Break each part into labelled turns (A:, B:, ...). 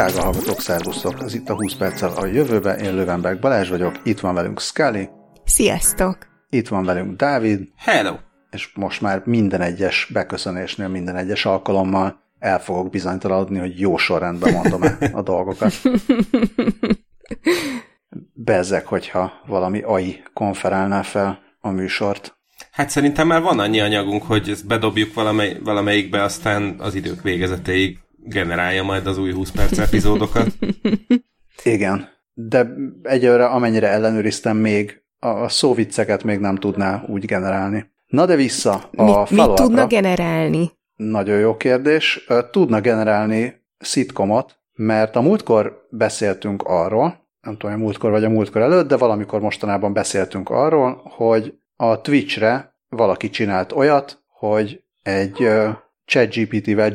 A: Drága hallgatók, szervusztok! Ez itt a 20 perccel a jövőbe, én Lövenberg Balázs vagyok, itt van velünk Scully.
B: Sziasztok!
A: Itt van velünk Dávid.
C: Hello!
A: És most már minden egyes beköszönésnél, minden egyes alkalommal el fogok bizonytalanodni, hogy jó sorrendben mondom-e a dolgokat. Bezzek, hogyha valami AI konferálná fel a műsort.
C: Hát szerintem már van annyi anyagunk, hogy ezt bedobjuk valamely, valamelyikbe, aztán az idők végezetéig generálja majd az új 20 perc epizódokat.
A: Igen, de egyelőre amennyire ellenőriztem még, a szóvicceket még nem tudná úgy generálni. Na de vissza a
B: mit, mit tudna generálni?
A: Nagyon jó kérdés. Tudna generálni szitkomot, mert a múltkor beszéltünk arról, nem tudom, hogy a múltkor vagy a múltkor előtt, de valamikor mostanában beszéltünk arról, hogy a Twitchre valaki csinált olyat, hogy egy ChatGPT-vel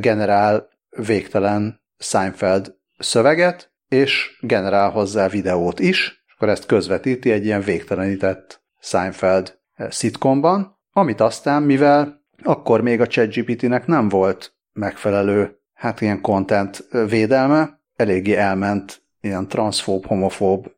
A: generál végtelen Seinfeld szöveget, és generál hozzá videót is, és akkor ezt közvetíti egy ilyen végtelenített Seinfeld szitkomban, amit aztán, mivel akkor még a ChatGPT-nek nem volt megfelelő, hát ilyen content védelme, eléggé elment ilyen transzfób, homofób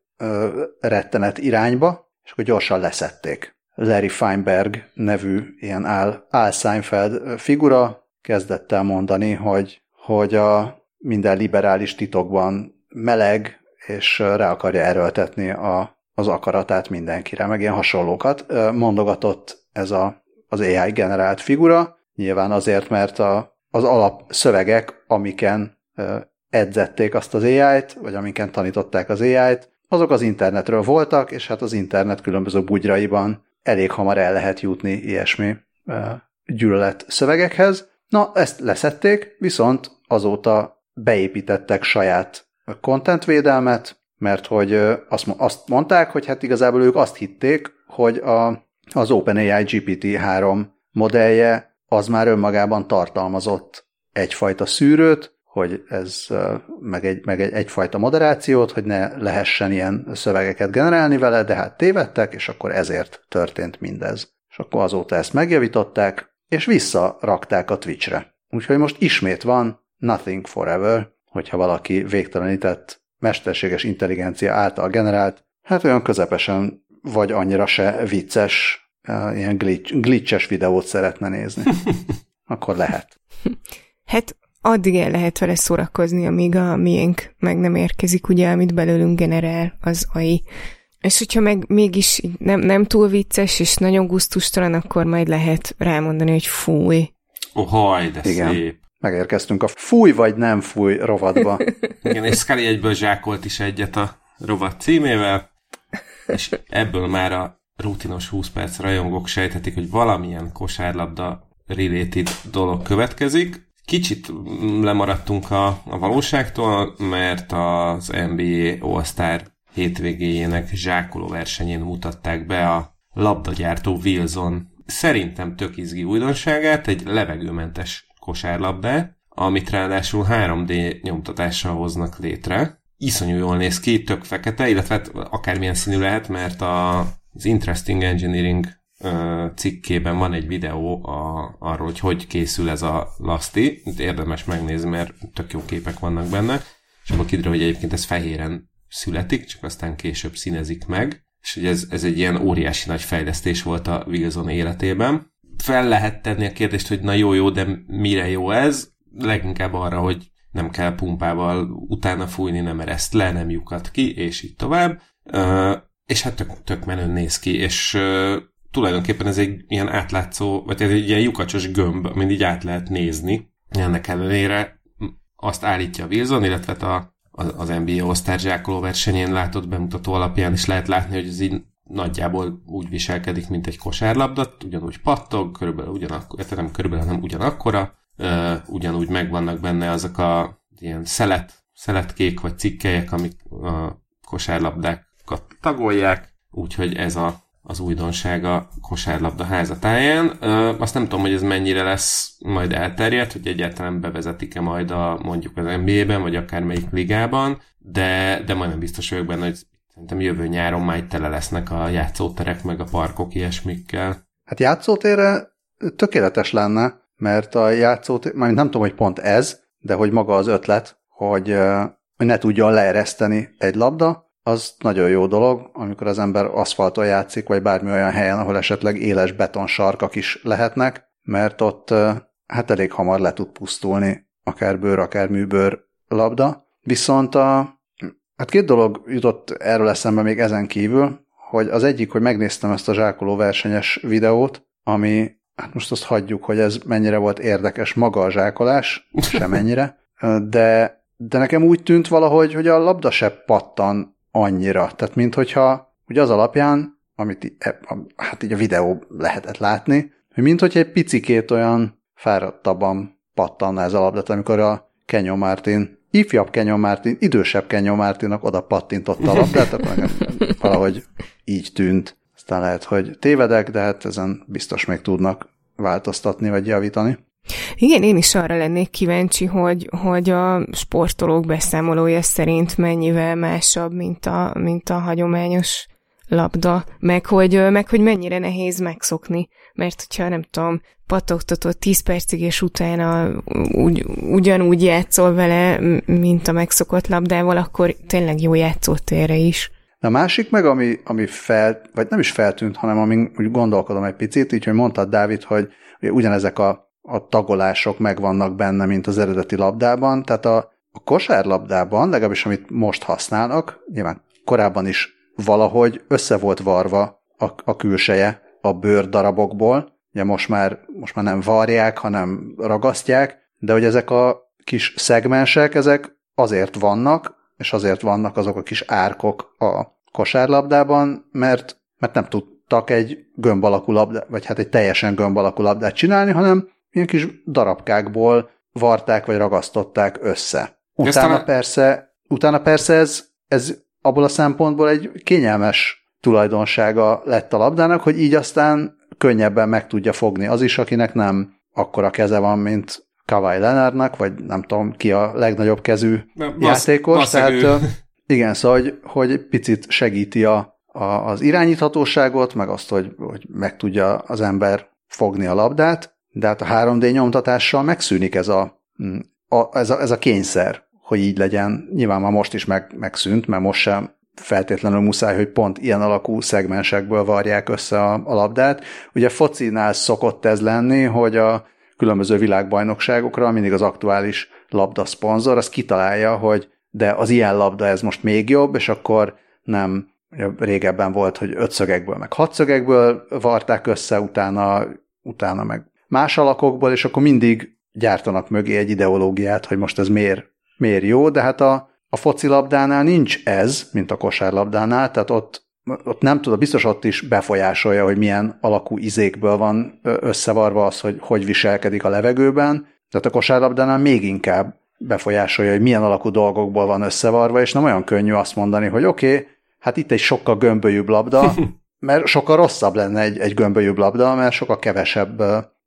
A: rettenet irányba, és akkor gyorsan leszették. Larry Feinberg nevű ilyen Al, Al Seinfeld figura kezdett el mondani, hogy, hogy a minden liberális titokban meleg, és rá akarja erőltetni a, az akaratát mindenkire, meg ilyen hasonlókat. Mondogatott ez a, az AI generált figura, nyilván azért, mert a, az alapszövegek, amiken edzették azt az AI-t, vagy amiken tanították az AI-t, azok az internetről voltak, és hát az internet különböző bugyraiban elég hamar el lehet jutni ilyesmi gyűlölet szövegekhez. Na, ezt leszették, viszont azóta beépítettek saját contentvédelmet, mert hogy azt mondták, hogy hát igazából ők azt hitték, hogy a, az OpenAI GPT-3 modellje az már önmagában tartalmazott egyfajta szűrőt, hogy ez meg, egy, meg egy, egyfajta moderációt, hogy ne lehessen ilyen szövegeket generálni vele, de hát tévedtek, és akkor ezért történt mindez. És akkor azóta ezt megjavították, és visszarakták a Twitchre. Úgyhogy most ismét van Nothing Forever, hogyha valaki végtelenített mesterséges intelligencia által generált, hát olyan közepesen vagy annyira se vicces, ilyen glitch, glitches videót szeretne nézni. Akkor lehet.
B: Hát addig el lehet vele szórakozni, amíg a miénk meg nem érkezik, ugye, amit belőlünk generál az AI. És hogyha meg mégis nem, nem túl vicces, és nagyon guztustalan, akkor majd lehet rámondani, hogy fúj.
C: Ohaj, de Igen. szép.
A: Megérkeztünk a fúj vagy nem fúj rovatba.
C: Igen, és Scully egyből zsákolt is egyet a rovat címével, és ebből már a rutinos 20 perc rajongók sejthetik, hogy valamilyen kosárlabda related dolog következik. Kicsit lemaradtunk a, a valóságtól, mert az NBA All-Star hétvégéjének zsákoló versenyén mutatták be a labdagyártó Wilson szerintem tök izgi újdonságát, egy levegőmentes kosárlabdát, amit ráadásul 3D nyomtatással hoznak létre. Iszonyú jól néz ki, tök fekete, illetve hát akármilyen színű lehet, mert a, az Interesting Engineering cikkében van egy videó a, arról, hogy hogy készül ez a laszti. Érdemes megnézni, mert tök jó képek vannak benne. És akkor kiderül, hogy egyébként ez fehéren születik, csak aztán később színezik meg. És hogy ez, ez egy ilyen óriási nagy fejlesztés volt a Wilson életében. Fel lehet tenni a kérdést, hogy na jó, jó, de mire jó ez? Leginkább arra, hogy nem kell pumpával utána fújni, nem ereszt le, nem lyukat ki, és így tovább. Uh, és hát tök, tök menőn néz ki, és uh, tulajdonképpen ez egy ilyen átlátszó, vagy ez egy ilyen lyukacsos gömb, amin így át lehet nézni. Ennek ellenére azt állítja Wilson, illetve a, az NBA osztár zsákoló versenyén látott bemutató alapján is lehet látni, hogy ez így nagyjából úgy viselkedik, mint egy kosárlabda, ugyanúgy pattog, körülbelül ugyanakkor, nem körülbelül, hanem ugyanakkora, ugyanúgy megvannak benne azok a ilyen szelet, szeletkék vagy cikkelyek, amik a kosárlabdákat tagolják, úgyhogy ez a az újdonság a kosárlabda házatáján. Azt nem tudom, hogy ez mennyire lesz majd elterjedt, hogy egyáltalán bevezetik-e majd a, mondjuk az NBA-ben, vagy akármelyik ligában, de, de majdnem biztos vagyok benne, hogy szerintem jövő nyáron majd tele lesznek a játszóterek, meg a parkok ilyesmikkel.
A: Hát játszótérre tökéletes lenne, mert a játszótér, majd nem tudom, hogy pont ez, de hogy maga az ötlet, hogy, hogy ne tudjon leereszteni egy labda, az nagyon jó dolog, amikor az ember aszfalton játszik, vagy bármi olyan helyen, ahol esetleg éles betonsarkak is lehetnek, mert ott hát elég hamar le tud pusztulni akár bőr, akár műbőr labda. Viszont a, hát két dolog jutott erről eszembe még ezen kívül, hogy az egyik, hogy megnéztem ezt a zsákoló versenyes videót, ami, hát most azt hagyjuk, hogy ez mennyire volt érdekes maga a zsákolás, semennyire, de, de nekem úgy tűnt valahogy, hogy a labda se pattan annyira. Tehát, mint hogyha ugye az alapján, amit e, hát így a videó lehetett látni, hogy mint hogyha egy picikét olyan fáradtabban pattanna ez a labda, amikor a Kenyon Martin, ifjabb Kenyon Martin, idősebb Kenyon Martinnak oda pattintotta a labdát, akkor valahogy így tűnt. Aztán lehet, hogy tévedek, de hát ezen biztos még tudnak változtatni vagy javítani.
B: Igen, én is arra lennék kíváncsi, hogy, hogy a sportolók beszámolója szerint mennyivel másabb, mint a, mint a hagyományos labda, meg hogy, meg hogy mennyire nehéz megszokni, mert hogyha nem tudom, patogtatod 10 percig, és utána ugy, ugyanúgy játszol vele, mint a megszokott labdával, akkor tényleg jó játszótérre is.
A: A másik meg, ami, ami fel, vagy nem is feltűnt, hanem amin úgy gondolkodom egy picit, így, hogy mondtad, Dávid, hogy ugyanezek a, a tagolások megvannak benne, mint az eredeti labdában, tehát a, a kosárlabdában, legalábbis amit most használnak, nyilván korábban is valahogy össze volt varva a, a külseje a bőr darabokból, ugye most már, most már nem varják, hanem ragasztják, de hogy ezek a kis szegmensek, ezek azért vannak, és azért vannak azok a kis árkok a kosárlabdában, mert, mert nem tudtak egy gömb alakú labdát, vagy hát egy teljesen gömb alakú labdát csinálni, hanem ilyen kis darabkákból varták vagy ragasztották össze. Utána persze, utána persze ez, ez abból a szempontból egy kényelmes tulajdonsága lett a labdának, hogy így aztán könnyebben meg tudja fogni az is, akinek nem akkora keze van, mint Kawai Leonardnak, vagy nem tudom ki a legnagyobb kezű Na, játékos. Basz, tehát igen, szóval, hogy, hogy picit segíti a, a, az irányíthatóságot, meg azt, hogy, hogy meg tudja az ember fogni a labdát, de hát a 3D nyomtatással megszűnik ez a, mm, a, ez a, ez a kényszer, hogy így legyen. Nyilván már most is meg, megszűnt, mert most sem feltétlenül muszáj, hogy pont ilyen alakú szegmensekből varják össze a, a labdát. Ugye focinál szokott ez lenni, hogy a különböző világbajnokságokra mindig az aktuális labda szponzor, az kitalálja, hogy de az ilyen labda ez most még jobb, és akkor nem régebben volt, hogy ötszögekből, meg hatszögekből varták össze, utána, utána meg más alakokból, és akkor mindig gyártanak mögé egy ideológiát, hogy most ez miért, miért jó, de hát a, a focilabdánál nincs ez, mint a kosárlabdánál, tehát ott, ott nem tudom, biztos ott is befolyásolja, hogy milyen alakú izékből van összevarva az, hogy hogy viselkedik a levegőben, tehát a kosárlabdánál még inkább befolyásolja, hogy milyen alakú dolgokból van összevarva, és nem olyan könnyű azt mondani, hogy oké, okay, hát itt egy sokkal gömbölyűbb labda, mert sokkal rosszabb lenne egy, egy gömbölyűbb labda, mert sokkal kevesebb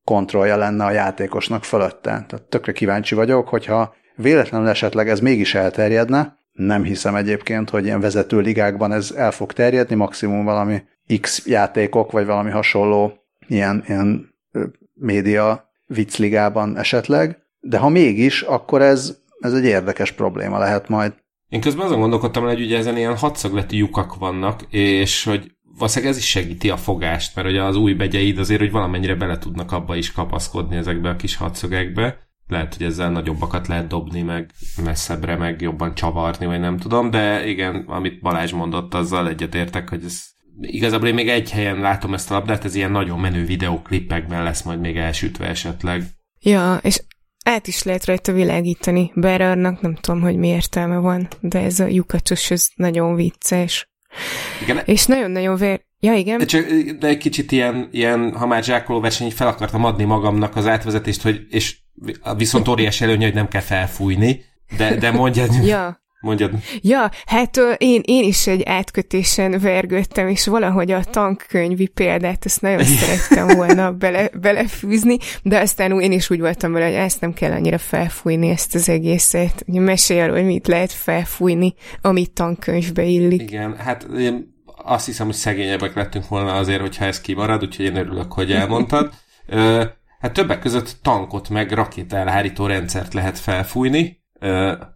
A: kontrollja lenne a játékosnak fölötte. Tehát tökre kíváncsi vagyok, hogyha véletlenül esetleg ez mégis elterjedne, nem hiszem egyébként, hogy ilyen vezető ligákban ez el fog terjedni, maximum valami X játékok, vagy valami hasonló ilyen, ilyen média viccligában esetleg, de ha mégis, akkor ez, ez egy érdekes probléma lehet majd.
C: Én közben azon gondolkodtam, hogy ugye ezen ilyen hadszagleti lyukak vannak, és hogy valószínűleg ez is segíti a fogást, mert ugye az új begyeid azért, hogy valamennyire bele tudnak abba is kapaszkodni ezekbe a kis hadszögekbe. Lehet, hogy ezzel nagyobbakat lehet dobni, meg messzebbre, meg jobban csavarni, vagy nem tudom, de igen, amit Balázs mondott, azzal egyetértek, hogy ez igazából én még egy helyen látom ezt a labdát, ez ilyen nagyon menő videóklippekben lesz majd még elsütve esetleg.
B: Ja, és át is lehet rajta világítani, bár annak nem tudom, hogy mi értelme van, de ez a lyukacsos, ez nagyon vicces. Igen. És nagyon-nagyon vér... Ja, igen.
C: De, csak, de egy kicsit ilyen, ilyen ha már zsákoló verseny, fel akartam adni magamnak az átvezetést, hogy, és viszont óriási előnye, hogy nem kell felfújni, de, de mondjad,
B: ja.
C: Mondjad.
B: Ja, hát én, én is egy átkötésen vergődtem, és valahogy a tankkönyvi példát ezt nagyon szerettem volna bele, belefűzni, de aztán én is úgy voltam vele, hogy ezt nem kell annyira felfújni, ezt az egészet. Mesélj arról, hogy mit lehet felfújni, amit tankönyvbe illik.
C: Igen, hát én azt hiszem, hogy szegényebbek lettünk volna azért, hogyha ez kimarad, úgyhogy én örülök, hogy elmondtad. Hát többek között tankot meg rakétaelhárító rendszert lehet felfújni,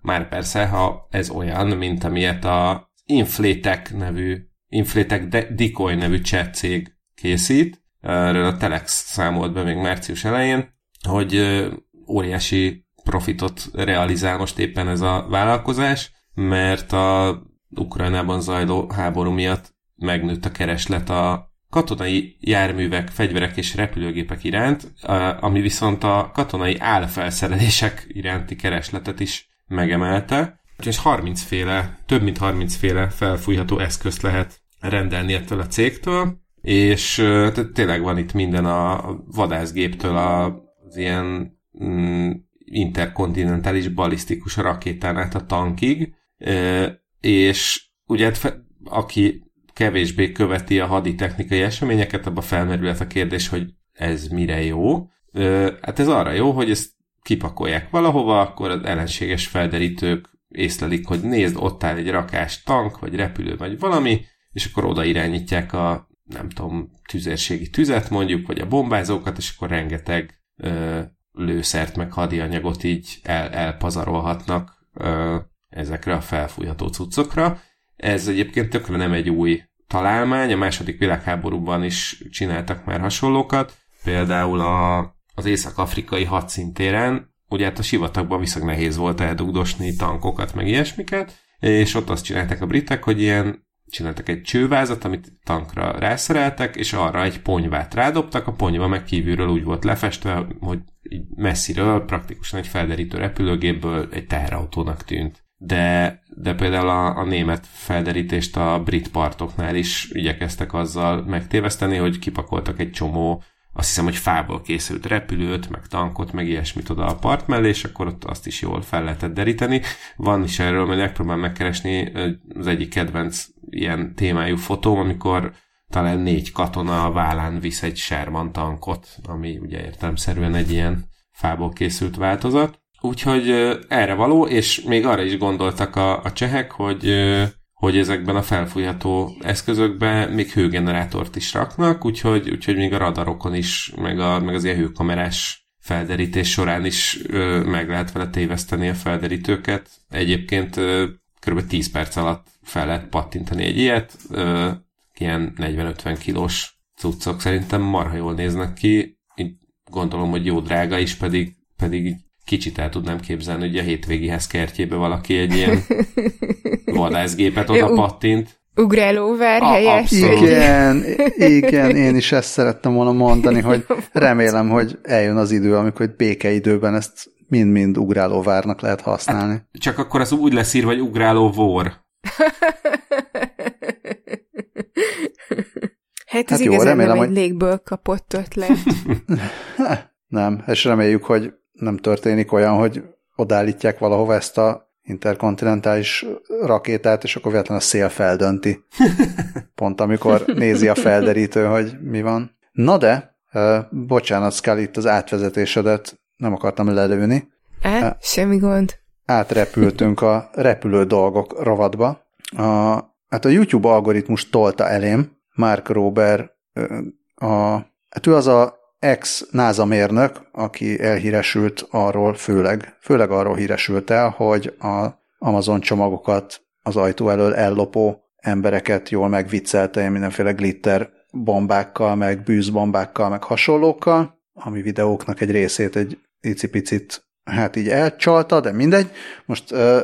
C: már persze, ha ez olyan, mint amilyet a Inflatek nevű, Inflatek Decoy nevű chat cég készít, erről a Telex számolt be még március elején, hogy óriási profitot realizál most éppen ez a vállalkozás, mert a Ukrajnában zajló háború miatt megnőtt a kereslet a katonai járművek, fegyverek és repülőgépek iránt, ami viszont a katonai álfelszerelések iránti keresletet is megemelte. És 30 féle, több mint 30 féle felfújható eszközt lehet rendelni ettől a cégtől, és tényleg van itt minden a vadászgéptől az ilyen mm, interkontinentális balisztikus rakétán át a tankig, és ugye hát aki kevésbé követi a haditechnikai eseményeket, abban felmerülhet a kérdés, hogy ez mire jó. Hát ez arra jó, hogy ezt kipakolják valahova, akkor az ellenséges felderítők észlelik, hogy nézd, ott áll egy rakás tank, vagy repülő, vagy valami, és akkor oda irányítják a, nem tudom, tüzérségi tüzet mondjuk, vagy a bombázókat, és akkor rengeteg ö, lőszert, meg hadianyagot így el, elpazarolhatnak ö, ezekre a felfújható cuccokra. Ez egyébként tökre nem egy új találmány, a második világháborúban is csináltak már hasonlókat, például a, az észak-afrikai hadszintéren, ugye hát a sivatagban viszonylag nehéz volt eldugdosni tankokat, meg ilyesmiket, és ott azt csinálták a britek, hogy ilyen csináltak egy csővázat, amit tankra rászereltek, és arra egy ponyvát rádobtak, a ponyva meg kívülről úgy volt lefestve, hogy messziről, praktikusan egy felderítő repülőgépből egy teherautónak tűnt de, de például a, a német felderítést a brit partoknál is igyekeztek azzal megtéveszteni, hogy kipakoltak egy csomó, azt hiszem, hogy fából készült repülőt, meg tankot, meg ilyesmit oda a part mellé, és akkor ott azt is jól fel lehetett deríteni. Van is erről, mert megpróbálom megkeresni az egyik kedvenc ilyen témájú fotóm, amikor talán négy katona a vállán visz egy Sherman tankot, ami ugye értelmszerűen egy ilyen fából készült változat. Úgyhogy erre való, és még arra is gondoltak a, a csehek, hogy hogy ezekben a felfújható eszközökben még hőgenerátort is raknak, úgyhogy, úgyhogy még a radarokon is, meg, a, meg az ilyen hőkamerás felderítés során is ö, meg lehet vele téveszteni a felderítőket. Egyébként ö, kb. 10 perc alatt fel lehet pattintani egy ilyet, ö, ilyen 40-50 kilós cuccok szerintem marha jól néznek ki, így gondolom, hogy jó drága is, pedig, pedig kicsit el tudnám képzelni, hogy a hétvégihez kertjébe valaki egy ilyen vadászgépet oda pattint.
B: Ugrálóvár helyett.
A: Igen, igen, én is ezt szerettem volna mondani, hogy remélem, hogy eljön az idő, amikor egy békeidőben ezt mind-mind ugrálóvárnak lehet használni. Hát,
C: csak akkor az úgy lesz írva, hogy ugráló vor.
B: Hát ez hát jó, igazán remélem, nem egy hogy... légből kapott ötlet.
A: nem, és reméljük, hogy nem történik olyan, hogy odállítják valahova ezt a interkontinentális rakétát, és akkor véletlenül a szél feldönti. Pont amikor nézi a felderítő, hogy mi van. Na de, bocsánat, Scully, itt az átvezetésedet nem akartam lelőni.
B: E, semmi gond.
A: Átrepültünk a repülő dolgok rovadba. A, hát a YouTube algoritmus tolta elém Mark Rober, a, hát ő az a ex-NASA mérnök, aki elhíresült arról, főleg, főleg arról híresült el, hogy a Amazon csomagokat az ajtó elől ellopó embereket jól megviccelte mindenféle glitter bombákkal, meg bűzbombákkal, meg hasonlókkal, ami videóknak egy részét egy icipicit hát így elcsalta, de mindegy. Most uh,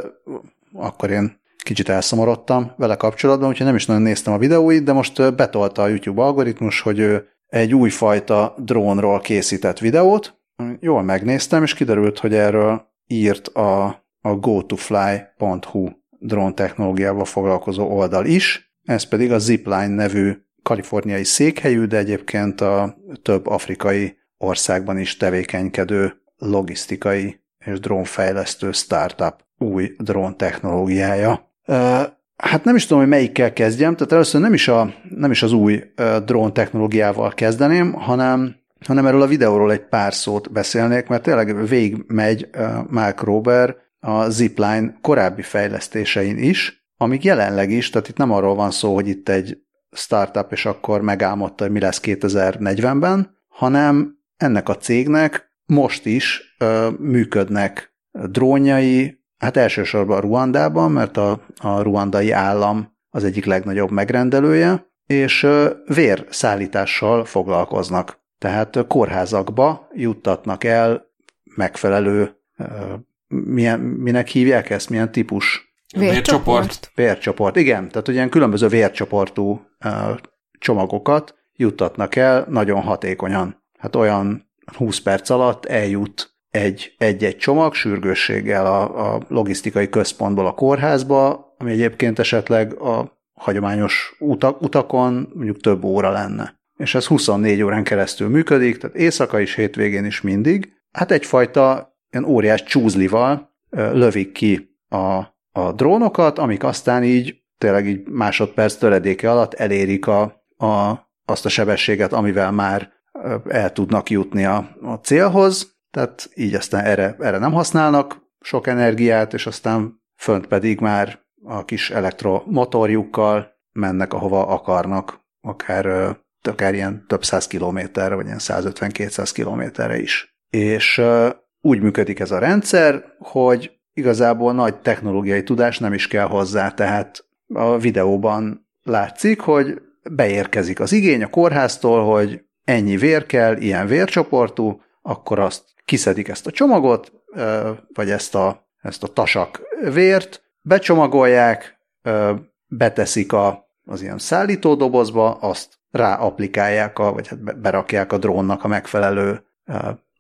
A: akkor én kicsit elszomorodtam vele kapcsolatban, úgyhogy nem is nagyon néztem a videóit, de most betolta a YouTube algoritmus, hogy ő egy újfajta drónról készített videót. Jól megnéztem, és kiderült, hogy erről írt a, a gotofly.hu drón technológiával foglalkozó oldal is, ez pedig a Zipline nevű kaliforniai székhelyű, de egyébként a több afrikai országban is tevékenykedő logisztikai és drónfejlesztő startup új drón technológiája. Hát nem is tudom, hogy melyikkel kezdjem, tehát először nem is, a, nem is az új uh, drón technológiával kezdeném, hanem, hanem erről a videóról egy pár szót beszélnék, mert tényleg végigmegy uh, Mark Rober a Zipline korábbi fejlesztésein is, amik jelenleg is, tehát itt nem arról van szó, hogy itt egy startup, és akkor megálmodta, hogy mi lesz 2040-ben, hanem ennek a cégnek most is uh, működnek drónjai, hát elsősorban Ruandában, mert a, a ruandai állam az egyik legnagyobb megrendelője, és vérszállítással foglalkoznak. Tehát kórházakba juttatnak el megfelelő, milyen, minek hívják ezt, milyen típus?
C: Vércsoport.
A: Vércsoport, igen. Tehát ilyen különböző vércsoportú csomagokat juttatnak el nagyon hatékonyan. Hát olyan 20 perc alatt eljut egy, egy-egy csomag sürgősséggel a, a logisztikai központból a kórházba, ami egyébként esetleg a hagyományos utak, utakon mondjuk több óra lenne. És ez 24 órán keresztül működik, tehát éjszaka is, hétvégén is mindig. Hát egyfajta ilyen óriás csúzlival lövik ki a, a drónokat, amik aztán így tényleg így másodperc töredéke alatt elérik a, a, azt a sebességet, amivel már el tudnak jutni a, a célhoz, tehát így aztán erre, erre nem használnak sok energiát, és aztán fönt pedig már a kis elektromotorjukkal mennek, ahova akarnak, akár, akár ilyen több száz kilométerre, vagy ilyen 150-200 kilométerre is. És úgy működik ez a rendszer, hogy igazából nagy technológiai tudás nem is kell hozzá, tehát a videóban látszik, hogy beérkezik az igény a kórháztól, hogy ennyi vér kell, ilyen vércsoportú, akkor azt kiszedik ezt a csomagot, vagy ezt a, ezt a tasak vért, becsomagolják, beteszik a, az ilyen szállítódobozba, azt ráaplikálják, a, vagy hát berakják a drónnak a megfelelő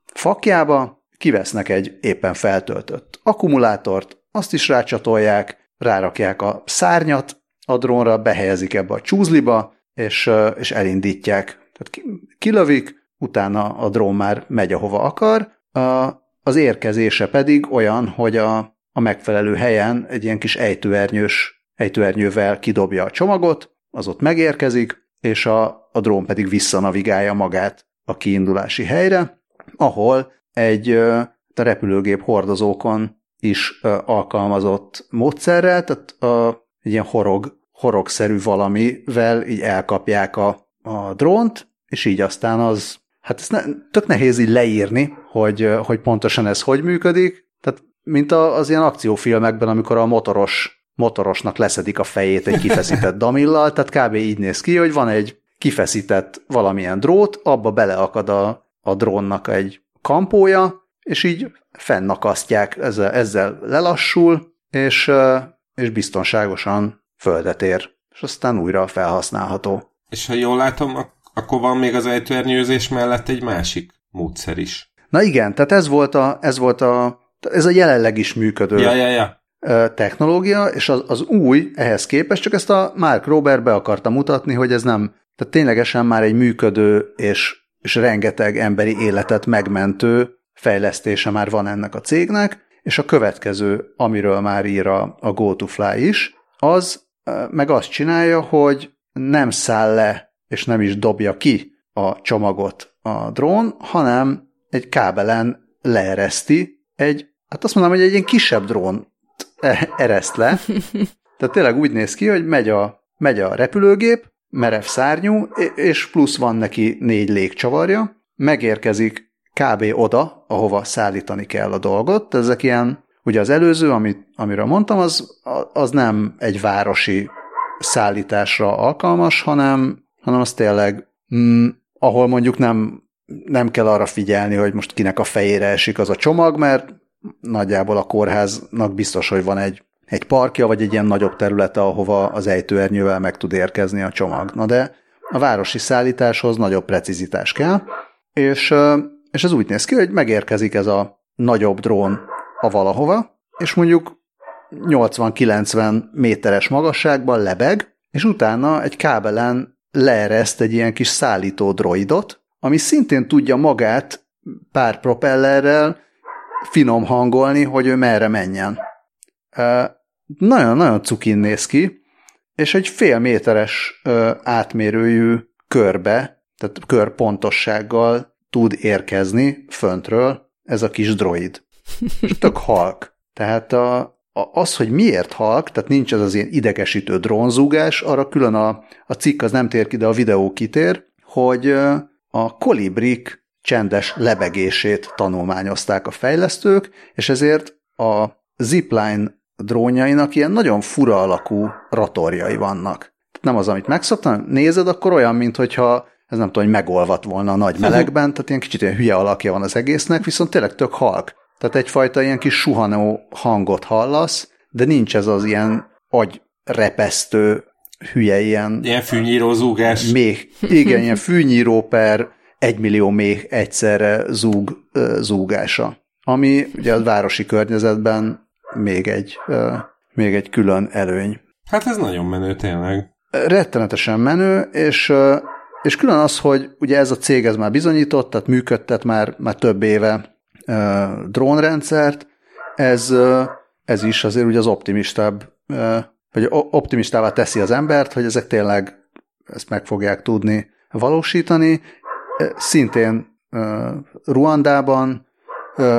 A: fakjába, kivesznek egy éppen feltöltött akkumulátort, azt is rácsatolják, rárakják a szárnyat a drónra, behelyezik ebbe a csúzliba, és, és elindítják. Tehát kilövik, utána a drón már megy, ahova akar, az érkezése pedig olyan, hogy a, a megfelelő helyen egy ilyen kis ejtőernyős, ejtőernyővel kidobja a csomagot, az ott megérkezik, és a, a drón pedig visszanavigálja magát a kiindulási helyre, ahol egy a repülőgép hordozókon is alkalmazott módszerrel, tehát a, egy ilyen horog, horogszerű valamivel így elkapják a, a drónt, és így aztán az, hát ez ne, tök nehéz így leírni, hogy, hogy pontosan ez hogy működik, tehát mint az ilyen akciófilmekben, amikor a motoros, motorosnak leszedik a fejét egy kifeszített damillal, tehát kb. így néz ki, hogy van egy kifeszített valamilyen drót, abba beleakad a, a drónnak egy kampója, és így fennakasztják, ezzel, ezzel lelassul, és, és biztonságosan földet ér, és aztán újra felhasználható.
C: És ha jól látom, akkor van még az ejtőernyőzés mellett egy másik módszer is.
A: Na igen, tehát ez volt a, ez volt a, ez a jelenleg is működő
C: ja, ja, ja.
A: technológia, és az, az új ehhez képest, csak ezt a Mark Robert be akarta mutatni, hogy ez nem, tehát ténylegesen már egy működő és, és rengeteg emberi életet megmentő fejlesztése már van ennek a cégnek, és a következő, amiről már ír a, a GoToFly is, az meg azt csinálja, hogy nem száll le, és nem is dobja ki a csomagot a drón, hanem egy kábelen leereszti egy, hát azt mondom, hogy egy ilyen kisebb drón e- ereszt le. Tehát tényleg úgy néz ki, hogy megy a, megy a repülőgép, merev szárnyú, és plusz van neki négy légcsavarja, megérkezik kb. oda, ahova szállítani kell a dolgot. Ezek ilyen, ugye az előző, amit, amiről mondtam, az, az nem egy városi szállításra alkalmas, hanem, hanem az tényleg, mm, ahol mondjuk nem nem kell arra figyelni, hogy most kinek a fejére esik az a csomag, mert nagyjából a kórháznak biztos, hogy van egy, egy parkja, vagy egy ilyen nagyobb területe, ahova az ejtőernyővel meg tud érkezni a csomag. Na de a városi szállításhoz nagyobb precizitás kell, és, és ez úgy néz ki, hogy megérkezik ez a nagyobb drón a valahova, és mondjuk 80-90 méteres magasságban lebeg, és utána egy kábelen leereszt egy ilyen kis szállító droidot, ami szintén tudja magát pár propellerrel finom hangolni, hogy ő merre menjen. Nagyon-nagyon cukin néz ki, és egy fél méteres átmérőjű körbe, tehát körpontossággal tud érkezni föntről ez a kis droid. És tök halk. Tehát a, az, hogy miért halk, tehát nincs ez az ilyen idegesítő drónzúgás, arra külön a, a cikk az nem tér ki, de a videó kitér, hogy a kolibrik csendes lebegését tanulmányozták a fejlesztők, és ezért a, zipline drónjainak ilyen nagyon fura alakú ratorjai vannak. Nem az, amit megszoktam, nézed, akkor olyan, mintha ez nem tudom, hogy megolvat volna a nagy melegben, tehát ilyen kicsit ilyen hülye alakja van az egésznek, viszont tényleg tök halk. Tehát egyfajta ilyen kis suhanó hangot hallasz, de nincs ez az ilyen agyrepesztő hülye ilyen...
C: Ilyen fűnyíró zúgás.
A: Még, igen, ilyen fűnyíró per egymillió még egyszerre zúg, zúgása. Ami ugye a városi környezetben még egy, még egy külön előny.
C: Hát ez nagyon menő tényleg.
A: Rettenetesen menő, és, és külön az, hogy ugye ez a cég ez már bizonyított, tehát működtet már, már több éve drónrendszert, ez, ez is azért ugye az optimistább, vagy optimistává teszi az embert, hogy ezek tényleg ezt meg fogják tudni valósítani. Szintén Ruandában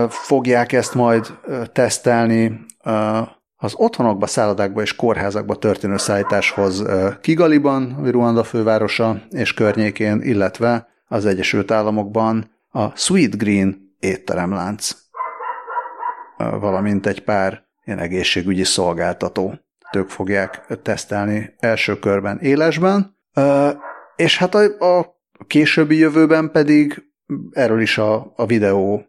A: fogják ezt majd tesztelni, az otthonokba, szállodákba és kórházakba történő szállításhoz Kigaliban, Ruanda fővárosa és környékén, illetve az Egyesült Államokban a Sweet Green étteremlánc, valamint egy pár ilyen egészségügyi szolgáltató. Ők fogják tesztelni első körben élesben, és hát a, a későbbi jövőben pedig erről is a, a videó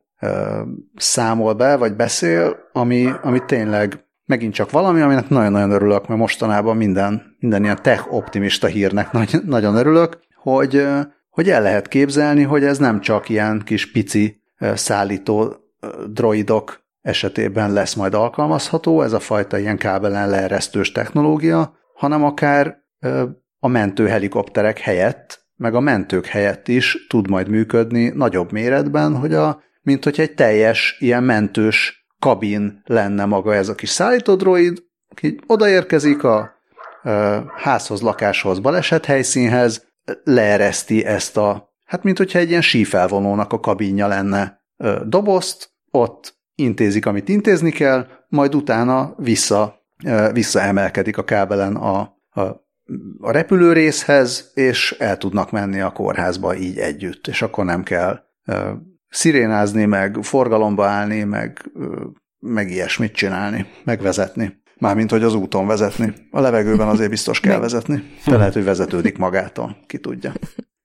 A: számol be, vagy beszél, ami, ami tényleg megint csak valami, aminek nagyon-nagyon örülök, mert mostanában minden, minden ilyen tech optimista hírnek nagy, nagyon örülök, hogy, hogy el lehet képzelni, hogy ez nem csak ilyen kis pici szállító droidok esetében lesz majd alkalmazható, ez a fajta ilyen kábelen leeresztős technológia, hanem akár a mentő helikopterek helyett, meg a mentők helyett is tud majd működni nagyobb méretben, hogy a, mint hogy egy teljes ilyen mentős kabin lenne maga ez a kis szállítódroid, aki odaérkezik a házhoz, lakáshoz, baleset helyszínhez, leereszti ezt a, hát mint hogyha egy ilyen sífelvonónak a kabinja lenne dobozt, ott intézik, amit intézni kell, majd utána vissza, visszaemelkedik a kábelen a, a, a repülőrészhez, és el tudnak menni a kórházba így együtt, és akkor nem kell szirénázni, meg forgalomba állni, meg, meg ilyesmit csinálni, megvezetni. Mármint, hogy az úton vezetni. A levegőben azért biztos kell vezetni. De lehet, hogy vezetődik magától, ki tudja.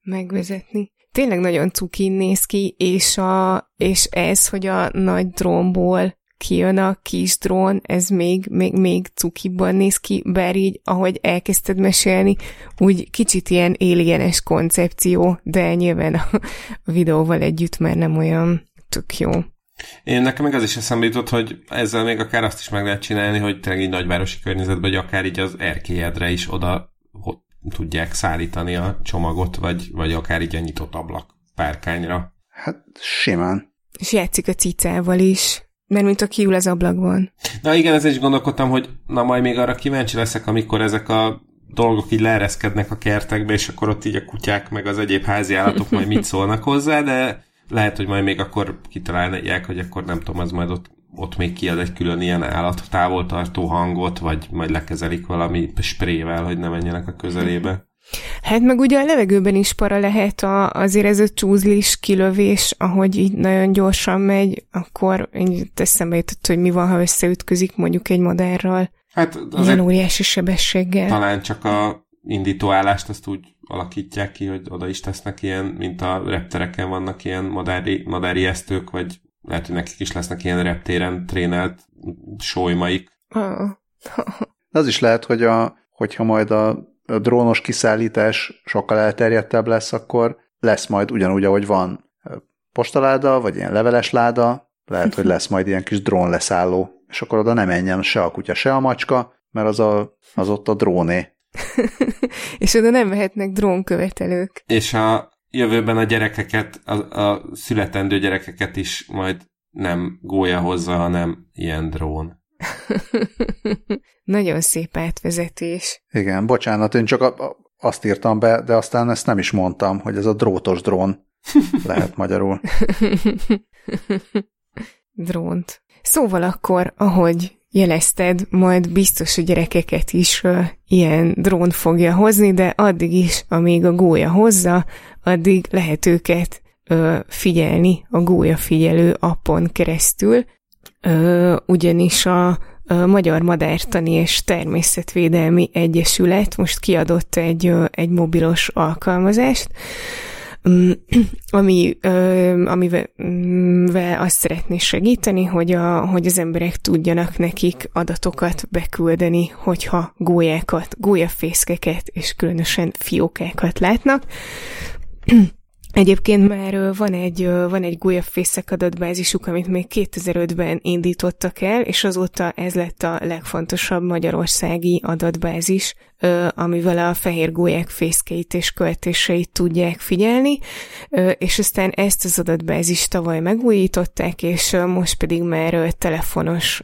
B: Megvezetni. Tényleg nagyon cukin néz ki, és, a, és ez, hogy a nagy drónból kijön a kis drón, ez még, még, még cukiban néz ki, bár így, ahogy elkezdted mesélni, úgy kicsit ilyen alienes koncepció, de nyilván a, videóval együtt már nem olyan tök jó.
C: Én nekem meg az is eszembe jutott, hogy ezzel még akár azt is meg lehet csinálni, hogy tényleg így nagyvárosi környezetben, vagy akár így az erkélyedre is oda tudják szállítani a csomagot, vagy, vagy akár így a nyitott ablak párkányra.
A: Hát simán.
B: És játszik a cicával is. Mert mint a kiül az ablakban.
C: Na igen, ezzel is gondolkodtam, hogy na majd még arra kíváncsi leszek, amikor ezek a dolgok így leereszkednek a kertekbe, és akkor ott így a kutyák meg az egyéb házi állatok majd mit szólnak hozzá, de lehet, hogy majd még akkor kitalálják, hogy akkor nem tudom, az majd ott, ott még kiad egy külön ilyen állat távoltartó hangot, vagy majd lekezelik valami sprével, hogy ne menjenek a közelébe.
B: Hát meg ugye a levegőben is para lehet a, azért ez a csúzlis kilövés, ahogy így nagyon gyorsan megy, akkor így eszembe jutott, hogy mi van, ha összeütközik mondjuk egy madárral. Hát Ilyen óriási sebességgel.
C: Talán csak a indítóállást azt úgy alakítják ki, hogy oda is tesznek ilyen, mint a reptereken vannak ilyen madári, madári esztők, vagy lehet, hogy nekik is lesznek ilyen reptéren trénelt sólymaik.
A: Az is lehet, hogy a, hogyha majd a a drónos kiszállítás sokkal elterjedtebb lesz, akkor lesz majd ugyanúgy, ahogy van postaláda, vagy ilyen leveles láda, lehet, hogy lesz majd ilyen kis drón leszálló, és akkor oda nem menjen se a kutya, se a macska, mert az, a, az ott a dróné.
B: és oda nem mehetnek drónkövetelők.
C: És a jövőben a gyerekeket, a, a születendő gyerekeket is majd nem gólya hozza, hanem ilyen drón.
B: Nagyon szép átvezetés.
A: Igen, bocsánat, én csak a, a, azt írtam be, de aztán ezt nem is mondtam, hogy ez a drótos drón lehet magyarul.
B: Drónt. Szóval akkor, ahogy jelezted, majd biztos a gyerekeket is uh, ilyen drón fogja hozni, de addig is, amíg a gólya hozza, addig lehet őket uh, figyelni a gólya figyelő appon keresztül, ugyanis a Magyar Madártani és Természetvédelmi Egyesület most kiadott egy, egy mobilos alkalmazást, ami, amivel mm, azt szeretné segíteni, hogy, a, hogy az emberek tudjanak nekik adatokat beküldeni, hogyha gólyákat, gólyafészkeket és különösen fiókákat látnak. Egyébként már van egy, van egy gulyafészek adatbázisuk, amit még 2005-ben indítottak el, és azóta ez lett a legfontosabb magyarországi adatbázis, amivel a fehér gólyák fészkeit és költéseit tudják figyelni, és aztán ezt az adatbázist tavaly megújították, és most pedig már telefonos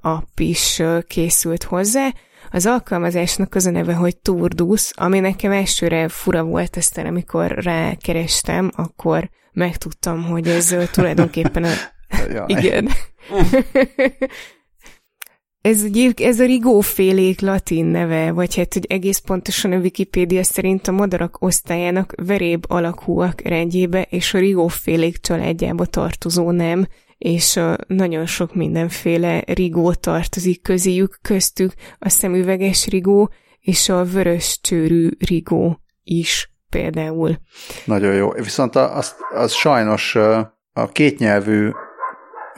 B: app is készült hozzá, az alkalmazásnak az a neve, hogy Turdus, ami nekem elsőre fura volt, aztán amikor rákerestem, akkor megtudtam, hogy ez tulajdonképpen a... Igen. ez, egy, ez a rigófélék latin neve, vagy hát, hogy egész pontosan a Wikipédia szerint a madarak osztályának veréb alakúak rendjébe és a rigófélék családjába tartozó nem, és nagyon sok mindenféle rigó tartozik közéjük, köztük a szemüveges rigó és a vörös csőrű rigó is például.
A: Nagyon jó. Viszont az, az sajnos a kétnyelvű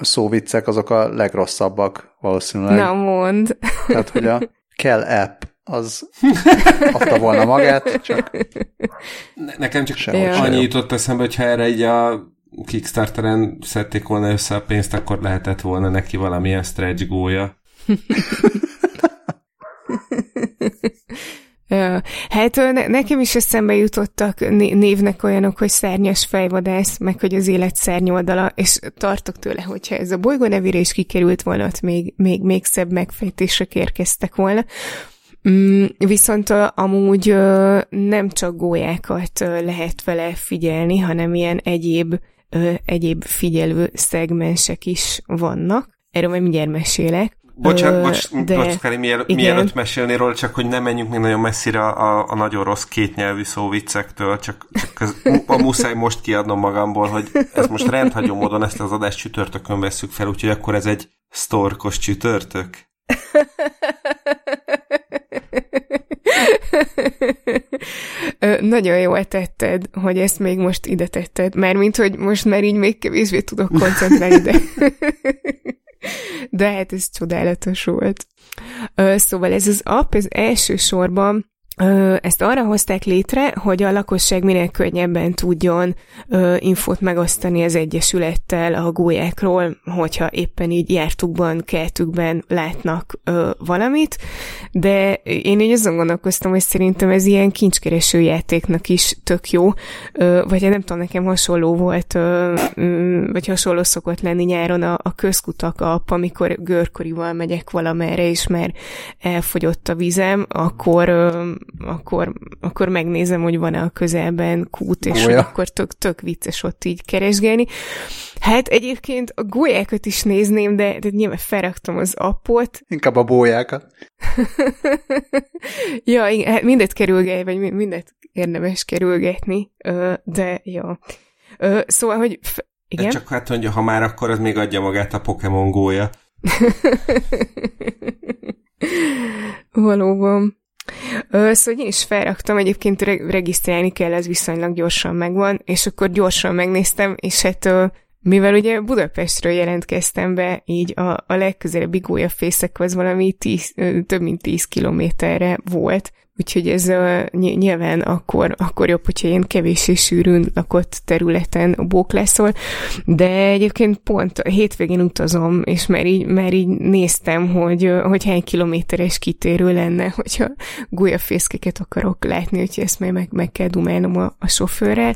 A: szóviccek azok a legrosszabbak valószínűleg.
B: Na mond.
A: Tehát, hogy a kell app az adta volna magát, csak
C: Nekem csak annyi jutott eszembe, hogyha erre így a Kickstarteren szedték volna össze a pénzt, akkor lehetett volna neki valamilyen stretch gólya.
B: Hát ne, nekem is eszembe jutottak névnek olyanok, hogy szárnyas fejvadász, meg hogy az élet szárnyoldala, és tartok tőle, hogyha ez a bolygó nevére is kikerült volna, ott még, még, még szebb megfejtések érkeztek volna. Mm, viszont amúgy nem csak gólyákat lehet vele figyelni, hanem ilyen egyéb ö, egyéb figyelő szegmensek is vannak. Erről majd mindjárt mesélek.
C: Bocsánat, bocs, de... bocs Kari, miel, mielőtt mesélni róla, csak hogy nem menjünk még nagyon messzire a, a nagyon rossz kétnyelvű szóviccektől, csak, csak ez, a muszáj most kiadnom magamból, hogy ez most rendhagyó módon ezt az adást csütörtökön veszük fel, úgyhogy akkor ez egy sztorkos csütörtök.
B: Nagyon jól tetted, hogy ezt még most ide tetted, mint hogy most már így még kevésbé tudok koncentrálni, de... de hát ez csodálatos volt. Szóval ez az app, ez elsősorban ezt arra hozták létre, hogy a lakosság minél könnyebben tudjon infót megosztani az Egyesülettel a gólyákról, hogyha éppen így jártukban, kertükben látnak valamit, de én így azon gondolkoztam, hogy szerintem ez ilyen kincskereső játéknak is tök jó, vagy hát nem tudom, nekem hasonló volt, vagy hasonló szokott lenni nyáron a, a közkutak app, amikor görkorival megyek valamerre, és már elfogyott a vizem, akkor akkor, akkor megnézem, hogy van-e a közelben kút, és Gólya. akkor tök, tök vicces ott így keresgélni. Hát egyébként a gólyákat is nézném, de, de nyilván felraktam az appot.
A: Inkább a bójákat.
B: ja, igen, hát mindet kerülget, vagy mindet érdemes kerülgetni, de ja. Szóval, hogy igen?
C: Csak hát mondja, ha már akkor az még adja magát a Pokémon gólya.
B: Valóban. Szóval én is felraktam, egyébként regisztrálni kell, ez viszonylag gyorsan megvan, és akkor gyorsan megnéztem, és hát mivel ugye Budapestről jelentkeztem be, így a, a legközelebbi gólyafészekhoz valami tíz, több mint 10 kilométerre volt, Úgyhogy ez uh, nyilván akkor, akkor jobb, hogyha én kevés és sűrűn lakott területen bóklászol, de egyébként pont a hétvégén utazom, és már így, már így néztem, hogy, hogy hány kilométeres kitérő lenne, hogyha gulyafészkeket akarok látni, úgyhogy ezt majd meg, meg kell dumálnom a, a sofőrrel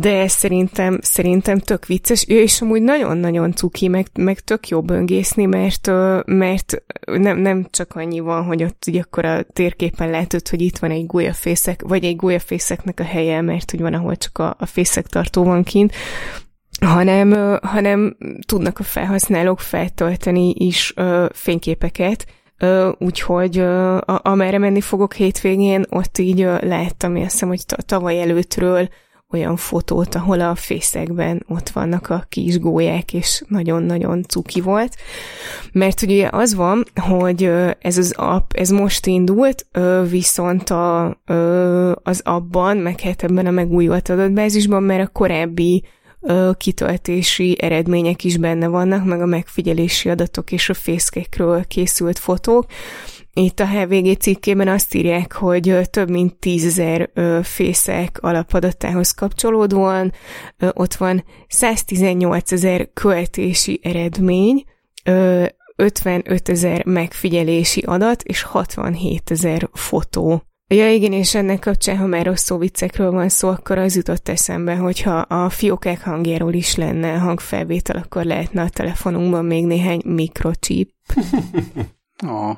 B: de szerintem, szerintem tök vicces, és amúgy nagyon-nagyon cuki, meg, meg tök jó böngészni, mert, mert nem, nem csak annyi van, hogy ott ugye akkor a térképen látod, hogy itt van egy gólyafészek, vagy egy gólyafészeknek a helye, mert hogy van, ahol csak a, a fészek tartó van kint, hanem, hanem tudnak a felhasználók feltölteni is ö, fényképeket, ö, úgyhogy ö, a, amerre menni fogok hétvégén, ott így ö, láttam, azt hiszem, hogy tavaly előttről olyan fotót, ahol a fészekben ott vannak a kis gólyák, és nagyon-nagyon cuki volt. Mert ugye az van, hogy ez az app, ez most indult, viszont a, az abban, meg hát ebben a megújult adatbázisban, mert a korábbi kitöltési eredmények is benne vannak, meg a megfigyelési adatok és a fészkekről készült fotók, itt a HVG cikkében azt írják, hogy több mint tízezer fészek alapadatához kapcsolódóan ott van 118 ezer költési eredmény, 55 ezer megfigyelési adat és 67 ezer fotó. Ja igen, és ennek kapcsán, ha már rossz szó viccekről van szó, akkor az jutott eszembe, hogyha a fiókák hangjáról is lenne hangfelvétel, akkor lehetne a telefonunkban még néhány mikrochip.
A: Oh.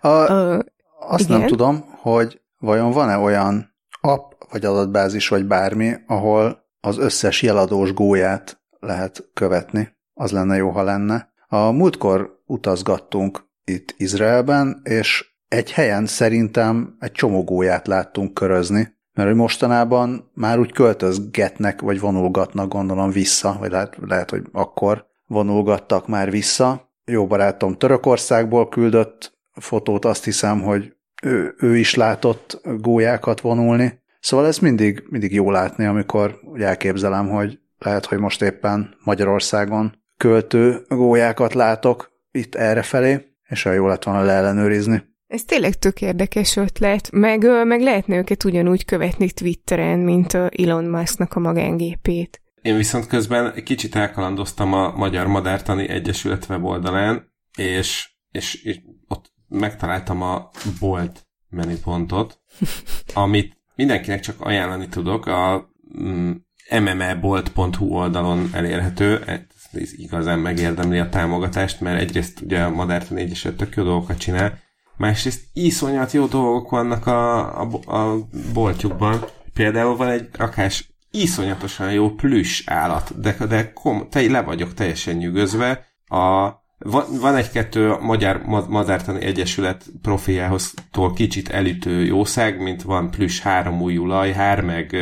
A: A, uh, azt igen? nem tudom, hogy vajon van-e olyan app, vagy adatbázis, vagy bármi, ahol az összes jeladós gólyát lehet követni. Az lenne jó, ha lenne. A múltkor utazgattunk itt Izraelben, és egy helyen szerintem egy csomó gólyát láttunk körözni, mert hogy mostanában már úgy költözgetnek, vagy vonulgatnak gondolom vissza, vagy lehet, lehet hogy akkor vonulgattak már vissza, jó barátom Törökországból küldött fotót, azt hiszem, hogy ő, ő is látott gólyákat vonulni. Szóval ez mindig, mindig jó látni, amikor elképzelem, hogy lehet, hogy most éppen Magyarországon költő gólyákat látok itt errefelé, és olyan jó lett volna leellenőrizni.
B: Ez tényleg tök érdekes ötlet, meg, meg lehetne őket ugyanúgy követni Twitteren, mint Elon Musknak a magángépét.
C: Én viszont közben kicsit elkalandoztam a Magyar Madártani Egyesület weboldalán, és, és, és ott megtaláltam a bolt menüpontot, amit mindenkinek csak ajánlani tudok, a mm, mmebolt.hu oldalon elérhető, ez igazán megérdemli a támogatást, mert egyrészt ugye a Madártani Egyesület tök jó dolgokat csinál, másrészt iszonyat jó dolgok vannak a, a, a boltjukban. Például van egy rakás iszonyatosan jó plüss állat, de, de kom, te, le vagyok teljesen nyűgözve. A, van, van egy-kettő Magyar Madártani Egyesület profiához tól kicsit elütő jószág, mint van plüss három újú lajhár, meg,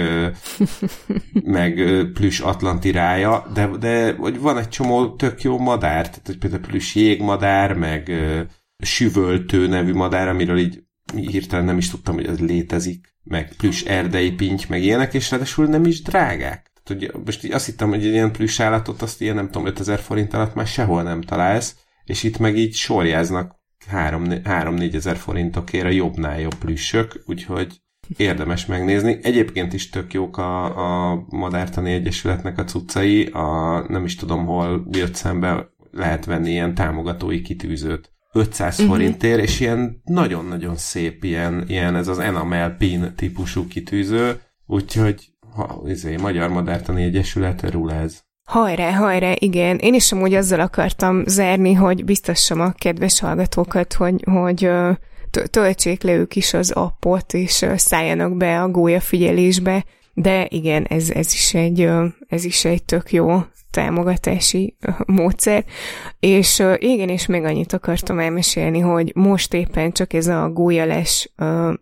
C: meg plüss atlanti rája, de, de hogy van egy csomó tök jó madár, tehát hogy például plüss jégmadár, meg süvöltő nevű madár, amiről így hirtelen nem is tudtam, hogy ez létezik meg plusz erdei pinty, meg ilyenek, és ráadásul nem is drágák. Tehát, hogy most így azt hittem, hogy egy ilyen plusz állatot, azt ilyen nem tudom, 5000 forint alatt már sehol nem találsz, és itt meg így sorjáznak 3-4 ezer forintokért a jobbnál jobb plüssök, úgyhogy érdemes megnézni. Egyébként is tök jók a, a Madártani Egyesületnek a cuccai, a, nem is tudom hol jött szembe, lehet venni ilyen támogatói kitűzőt 500 uh-huh. forintért, és ilyen nagyon-nagyon szép ilyen, ilyen ez az enamel pin típusú kitűző, úgyhogy ha, izé, Magyar Madártani Egyesület ez.
B: Hajrá, hajrá, igen. Én is amúgy azzal akartam zárni, hogy biztassam a kedves hallgatókat, hogy, hogy töltsék le ők is az appot, és szálljanak be a gólya figyelésbe, de igen, ez, ez, is egy, ez is egy tök jó támogatási módszer, és igen, és még annyit akartam elmesélni, hogy most éppen csak ez a gólyales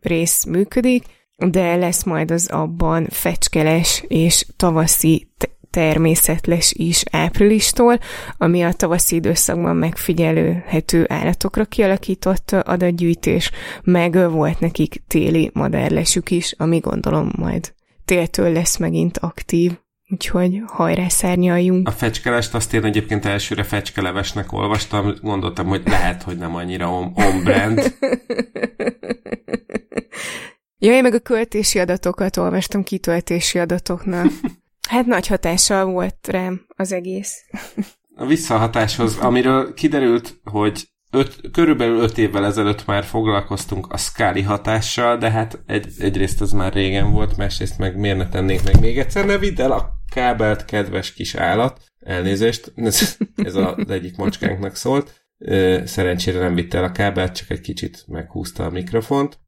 B: rész működik, de lesz majd az abban fecskeles és tavaszi természetles is áprilistól, ami a tavaszi időszakban megfigyelőhető állatokra kialakított adatgyűjtés, meg volt nekik téli madárlesük is, ami gondolom majd téltől lesz megint aktív. Úgyhogy hajrá szárnyaljunk.
C: A fecskelest azt én egyébként elsőre fecskelevesnek olvastam, gondoltam, hogy lehet, hogy nem annyira on-brand.
B: ja, én meg a költési adatokat olvastam kitöltési adatoknak. Hát nagy hatással volt rám az egész.
C: A visszahatáshoz, amiről kiderült, hogy öt, körülbelül öt évvel ezelőtt már foglalkoztunk a Scully hatással, de hát egy, egyrészt az már régen volt, másrészt meg miért ne tennénk meg még egyszer, ne vidd el a kábelt, kedves kis állat. Elnézést, ez, ez az egyik macskánknak szólt. Szerencsére nem vitte el a kábelt, csak egy kicsit meghúzta a mikrofont.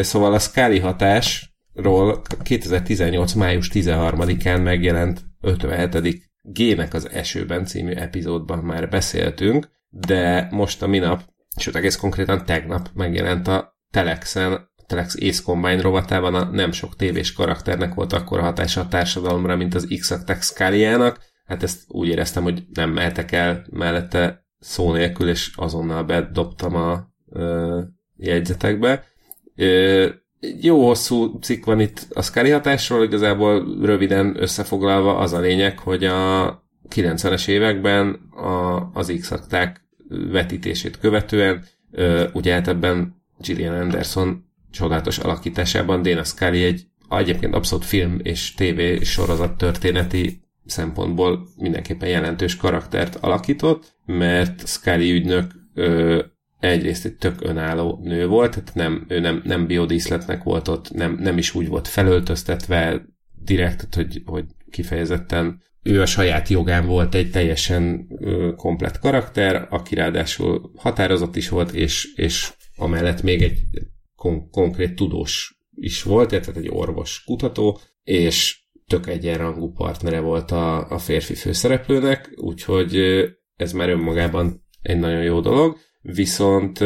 C: Szóval a Scully hatásról 2018. május 13-án megjelent 57. Gének az esőben című epizódban már beszéltünk, de most a minap, sőt egész konkrétan tegnap megjelent a Telexen Telex Ace Combine rovatában a nem sok tévés karakternek volt akkor a hatása a társadalomra, mint az X-Attack Scalia-nak. Hát ezt úgy éreztem, hogy nem mehetek el mellette szó nélkül, és azonnal bedobtam a ö, jegyzetekbe. Ö, jó hosszú cikk van itt a Scully hatásról, igazából röviden összefoglalva az a lényeg, hogy a 90-es években a, az x vetítését követően, ö, ugye hát ebben Gillian Anderson csodálatos alakításában. Dana Scully egy egyébként abszolút film és TV sorozat történeti szempontból mindenképpen jelentős karaktert alakított, mert Scully ügynök ö, egyrészt egy tök önálló nő volt, tehát nem, ő nem, nem biodíszletnek volt ott, nem, nem is úgy volt felöltöztetve direkt, hogy, hogy kifejezetten ő a saját jogán volt egy teljesen ö, komplett karakter, aki ráadásul határozott is volt, és, és amellett még egy kon- konkrét tudós is volt, tehát egy orvos kutató, és tök egyenrangú partnere volt a, a férfi főszereplőnek, úgyhogy ez már önmagában egy nagyon jó dolog, viszont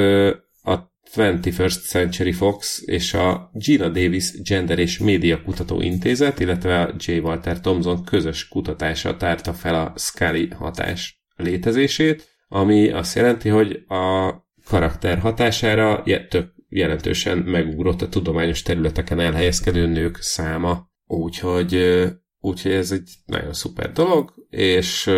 C: a 21st Century Fox és a Gina Davis Gender és Média Kutató Intézet, illetve a J. Walter Thompson közös kutatása tárta fel a Scully hatás létezését, ami azt jelenti, hogy a karakter hatására tök jelentősen megugrott a tudományos területeken elhelyezkedő nők száma. Úgyhogy, úgyhogy ez egy nagyon szuper dolog, és,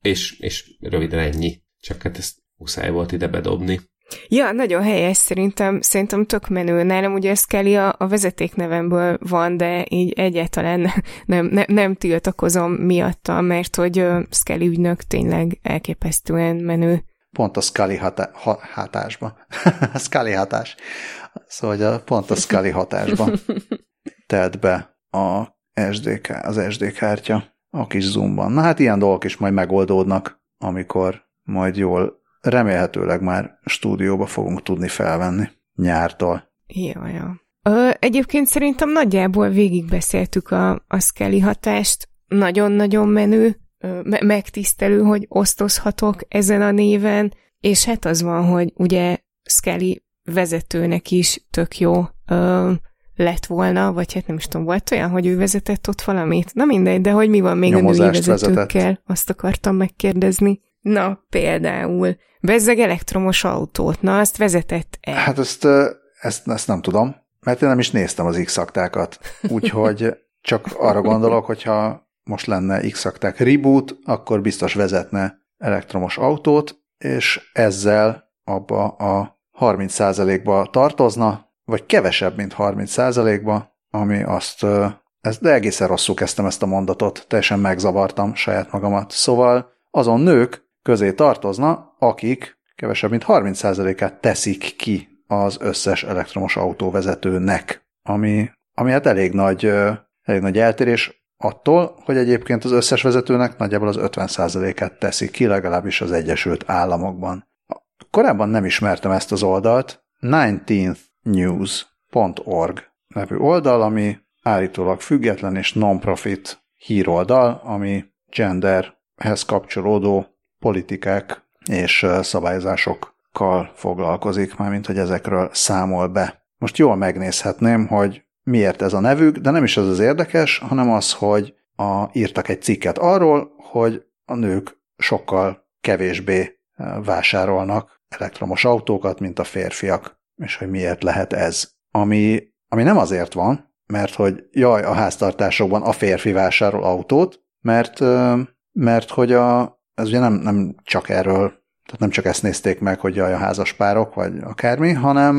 C: és, és röviden ennyi. Csak hát ezt muszáj volt ide bedobni.
B: Ja, nagyon helyes szerintem, szerintem tök menő. Nálam ugye Skelly a, a vezetéknevemből van, de így egyáltalán nem, nem, nem tiltakozom miatta, mert hogy uh, Skelly ügynök tényleg elképesztően menő.
A: Pont a Scully hatá- ha- hatásba. Scully hatás. Szóval hogy a, pont a Scully hatásba telt be a SD, az SD kártya a kis zoomban. Na hát ilyen dolgok is majd megoldódnak, amikor majd jól remélhetőleg már stúdióba fogunk tudni felvenni nyártól.
B: Jó, jó. Ö, egyébként szerintem nagyjából végigbeszéltük a, a Skelly hatást. Nagyon-nagyon menő, me- megtisztelő, hogy osztozhatok ezen a néven, és hát az van, hogy ugye Skelly vezetőnek is tök jó ö, lett volna, vagy hát nem is tudom, volt olyan, hogy ő vezetett ott valamit? Na mindegy, de hogy mi van még Nyomozást a női vezetőkkel? Vezetett. Azt akartam megkérdezni. Na, például, bezzeg elektromos autót, na, azt vezetett el.
A: Hát ezt, ezt, ezt nem tudom, mert én nem is néztem az x úgyhogy csak arra gondolok, hogyha most lenne x reboot, akkor biztos vezetne elektromos autót, és ezzel abba a 30%-ba tartozna, vagy kevesebb, mint 30%-ba, ami azt, ez, de egészen rosszul kezdtem ezt a mondatot, teljesen megzavartam saját magamat. Szóval azon nők közé tartozna, akik kevesebb, mint 30%-át teszik ki az összes elektromos autóvezetőnek, ami, ami hát elég nagy, elég nagy eltérés attól, hogy egyébként az összes vezetőnek nagyjából az 50%-át teszik ki, legalábbis az Egyesült Államokban. Korábban nem ismertem ezt az oldalt, 19th news.org nevű oldal, ami állítólag független és non-profit híroldal, ami genderhez kapcsolódó politikák és szabályozásokkal foglalkozik, mármint hogy ezekről számol be. Most jól megnézhetném, hogy miért ez a nevük, de nem is ez az érdekes, hanem az, hogy a, írtak egy cikket arról, hogy a nők sokkal kevésbé vásárolnak elektromos autókat, mint a férfiak és hogy miért lehet ez. Ami, ami nem azért van, mert hogy jaj, a háztartásokban a férfi vásárol autót, mert, mert hogy a, ez ugye nem, nem csak erről, tehát nem csak ezt nézték meg, hogy jaj, a házaspárok, vagy akármi, hanem,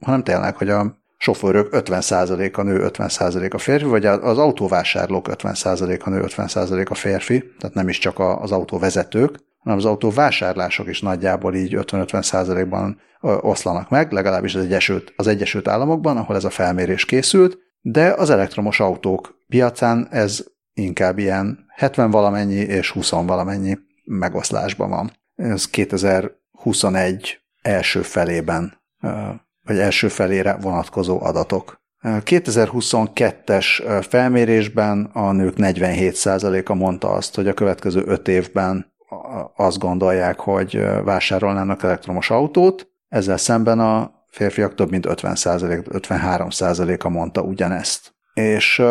A: hanem tényleg, hogy a sofőrök 50% a nő, 50% a férfi, vagy az autóvásárlók 50% a nő, 50% a férfi, tehát nem is csak az autóvezetők, hanem az autó vásárlások is nagyjából így 50-50 ban oszlanak meg, legalábbis az Egyesült, az Egyesült Államokban, ahol ez a felmérés készült, de az elektromos autók piacán ez inkább ilyen 70 valamennyi és 20 valamennyi megoszlásban van. Ez 2021 első felében, vagy első felére vonatkozó adatok. 2022-es felmérésben a nők 47%-a mondta azt, hogy a következő 5 évben azt gondolják, hogy vásárolnának elektromos autót, ezzel szemben a férfiak több mint 50% 53% a mondta ugyanezt. És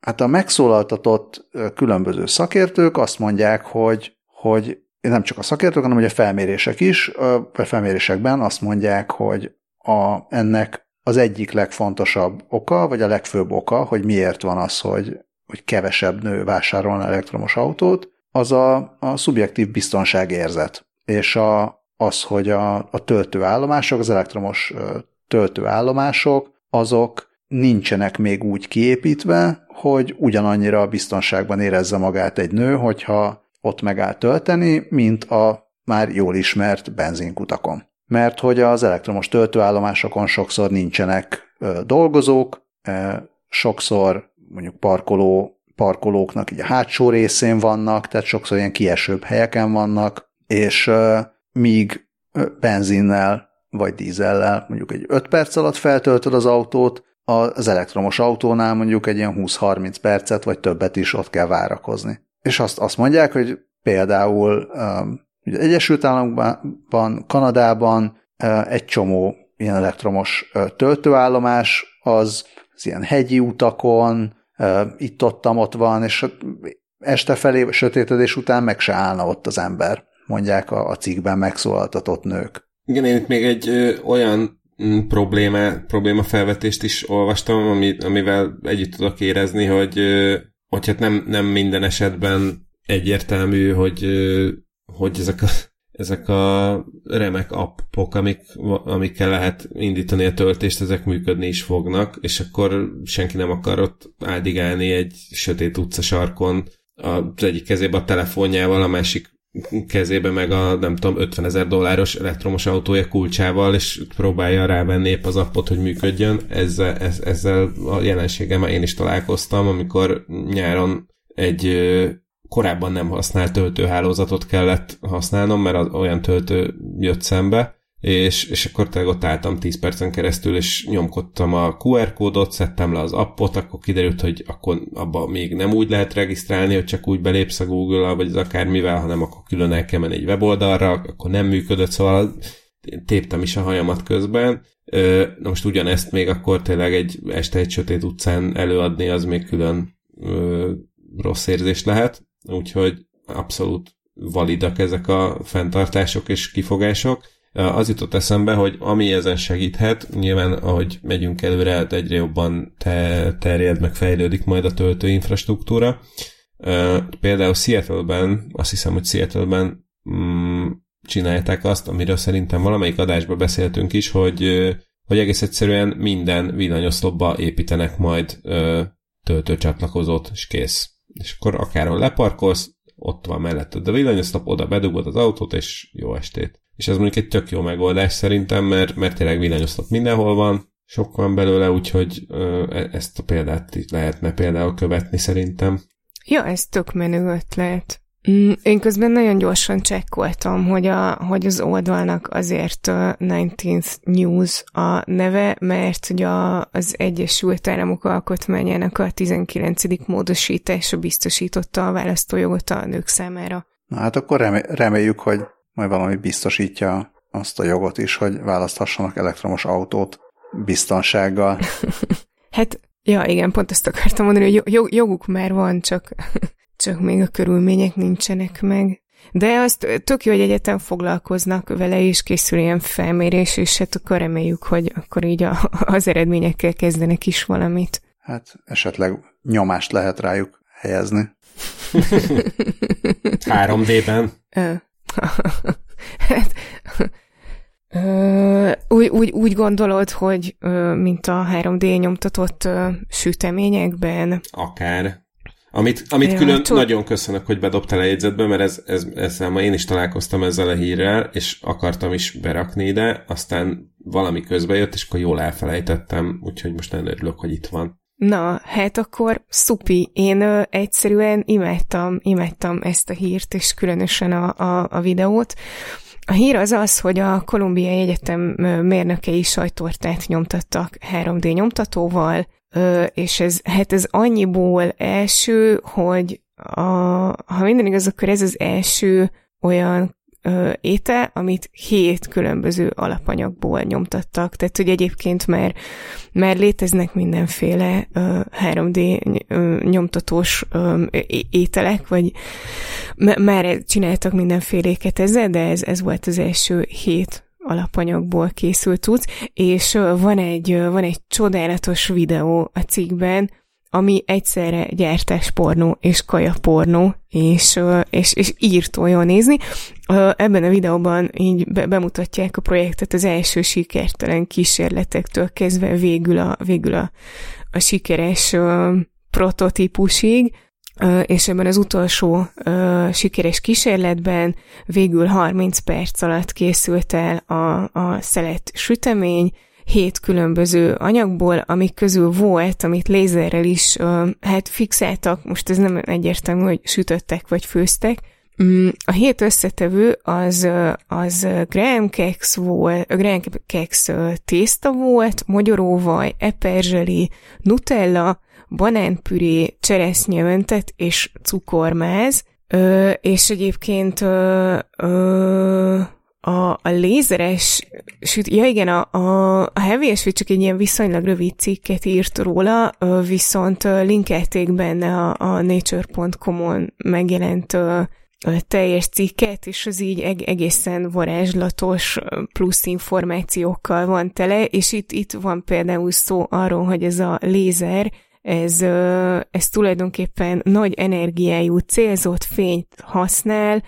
A: hát a megszólaltatott különböző szakértők azt mondják, hogy, hogy nem csak a szakértők, hanem hogy a felmérések is, a felmérésekben azt mondják, hogy a, ennek az egyik legfontosabb oka, vagy a legfőbb oka, hogy miért van az, hogy, hogy kevesebb nő vásárolna elektromos autót, az a, a szubjektív biztonságérzet. És a, az, hogy a, a töltőállomások, az elektromos töltőállomások, azok nincsenek még úgy kiépítve, hogy ugyanannyira biztonságban érezze magát egy nő, hogyha ott megáll tölteni, mint a már jól ismert benzinkutakon. Mert hogy az elektromos töltőállomásokon sokszor nincsenek dolgozók, sokszor mondjuk parkoló, parkolóknak így a hátsó részén vannak, tehát sokszor ilyen kiesőbb helyeken vannak, és míg benzinnel vagy dízellel mondjuk egy 5 perc alatt feltöltöd az autót, az elektromos autónál mondjuk egy ilyen 20-30 percet vagy többet is ott kell várakozni. És azt, azt mondják, hogy például um, ugye Egyesült Államokban, Kanadában egy csomó ilyen elektromos töltőállomás, az, az ilyen hegyi utakon, uh, itt-ottam ott van, és este felé, sötétedés után meg se állna ott az ember, mondják a, a cikkben megszólaltatott nők.
C: Igen, én itt még egy ö, olyan mm, probléma, probléma felvetést is olvastam, ami, amivel együtt tudok érezni, hogy, ö, hogy hát nem, nem minden esetben egyértelmű, hogy, hogy ezek a, ezek a remek appok, amik, amikkel lehet indítani a töltést, ezek működni is fognak, és akkor senki nem akar ott áldigálni egy sötét utca sarkon, az egyik kezébe a telefonjával, a másik kezébe meg a, nem tudom, 50 ezer dolláros elektromos autója kulcsával, és próbálja rávenni épp az appot, hogy működjön. Ezzel, ezzel a jelenséggel én is találkoztam, amikor nyáron egy korábban nem használt töltőhálózatot kellett használnom, mert olyan töltő jött szembe, és, és akkor tényleg ott álltam 10 percen keresztül, és nyomkodtam a QR kódot, szedtem le az appot, akkor kiderült, hogy akkor abba még nem úgy lehet regisztrálni, hogy csak úgy belépsz a Google-al, vagy az akármivel, hanem akkor külön el kell menni egy weboldalra, akkor nem működött, szóval téptem is a hajamat közben. Na most ugyanezt még akkor tényleg egy este egy sötét utcán előadni, az még külön rossz érzés lehet úgyhogy abszolút validak ezek a fenntartások és kifogások. Az jutott eszembe, hogy ami ezen segíthet, nyilván ahogy megyünk előre, hát egyre jobban te, terjed, meg fejlődik majd a töltő infrastruktúra. Például Seattle-ben, azt hiszem, hogy Seattle-ben mm, csinálták azt, amiről szerintem valamelyik adásban beszéltünk is, hogy, hogy egész egyszerűen minden villanyoszlopba építenek majd töltőcsatlakozót, és kész és akkor akárhol leparkolsz, ott van melletted a villanyoszlop, oda bedugod az autót, és jó estét. És ez mondjuk egy tök jó megoldás szerintem, mert, mert tényleg villanyoszlop mindenhol van, sok van belőle, úgyhogy e, ezt a példát lehetne például követni szerintem.
B: Ja, ez tök menő ötlet. Mm, én közben nagyon gyorsan csekkoltam, hogy, a, hogy az oldalnak azért a 19th News a neve, mert ugye az Egyesült Államok alkotmányának a 19. módosítása biztosította a választójogot a nők számára.
A: Na hát akkor reméljük, hogy majd valami biztosítja azt a jogot is, hogy választhassanak elektromos autót biztonsággal.
B: hát, ja, igen, pont ezt akartam mondani, hogy joguk már van, csak csak még a körülmények nincsenek meg. De azt tök jó, hogy egyetem foglalkoznak vele, és készül ilyen felmérés, és hát akkor reméljük, hogy akkor így a, az eredményekkel kezdenek is valamit.
A: Hát esetleg nyomást lehet rájuk helyezni.
C: 3D-ben.
B: hát, úgy, úgy, úgy gondolod, hogy mint a 3D nyomtatott süteményekben?
C: Akár. Amit, amit ja, külön tud... nagyon köszönök, hogy bedobtál a jegyzetbe, mert ez, ez, ezzel ma én is találkoztam ezzel a hírrel, és akartam is berakni ide, aztán valami közbe jött, és akkor jól elfelejtettem, úgyhogy most nagyon örülök, hogy itt van.
B: Na, hát akkor szupi. Én ö, egyszerűen imádtam, imádtam ezt a hírt, és különösen a, a, a videót. A hír az az, hogy a Kolumbiai Egyetem mérnökei sajtortát nyomtattak 3D nyomtatóval, és ez, hát ez annyiból első, hogy a, ha minden igaz, akkor ez az első olyan ö, étel, amit hét különböző alapanyagból nyomtattak. Tehát, hogy egyébként már, már léteznek mindenféle ö, 3D ö, nyomtatós ö, ételek, vagy már csináltak mindenféléket ezzel, de ez, ez volt az első hét alapanyagból készült tudsz, és van egy, van egy csodálatos videó a cikkben, ami egyszerre gyártáspornó és kajapornó, és, és, és írtó jól nézni. Ebben a videóban így be, bemutatják a projektet az első sikertelen kísérletektől kezdve végül a, végül a, a sikeres prototípusig, és ebben az utolsó sikeres kísérletben végül 30 perc alatt készült el a, a szelet sütemény, hét különböző anyagból, amik közül volt, amit lézerrel is hát fixáltak, most ez nem egyértelmű, hogy sütöttek vagy főztek, mm, a hét összetevő az, az graham kex volt, graham kex tészta volt, magyaróvaj, eperzseli, nutella, banánpüré, cseresznyevöntet és cukormáz, ö, és egyébként ö, ö, a, a lézeres süt, ja igen, a, a, a SW csak egy ilyen viszonylag rövid cikket írt róla, viszont linkelték benne a, a nature.com-on megjelent teljes cikket, és az így egészen varázslatos plusz információkkal van tele, és itt, itt van például szó arról, hogy ez a lézer, ez, ez tulajdonképpen nagy energiájú célzott fényt használ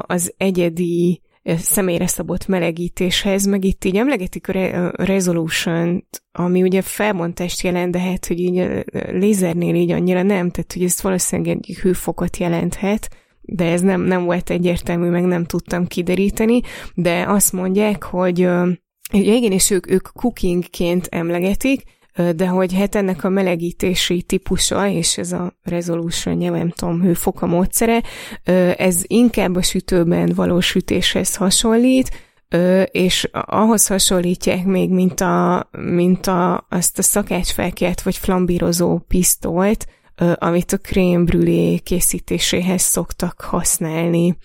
B: az egyedi személyre szabott melegítéshez, meg itt így emlegetik a, re- resolution ami ugye felmontást jelent, de hát, hogy így a lézernél így annyira nem, tehát hogy ez valószínűleg egy hőfokot jelenthet, de ez nem, nem volt egyértelmű, meg nem tudtam kideríteni, de azt mondják, hogy igen, és ők, ők cookingként emlegetik, de hogy hát ennek a melegítési típusa, és ez a resolution, nem tudom, hőfoka módszere, ez inkább a sütőben való sütéshez hasonlít, és ahhoz hasonlítják még, mint, a, mint a, azt a szakácsfelkelt vagy flambírozó pisztolyt, amit a krém brülé készítéséhez szoktak használni.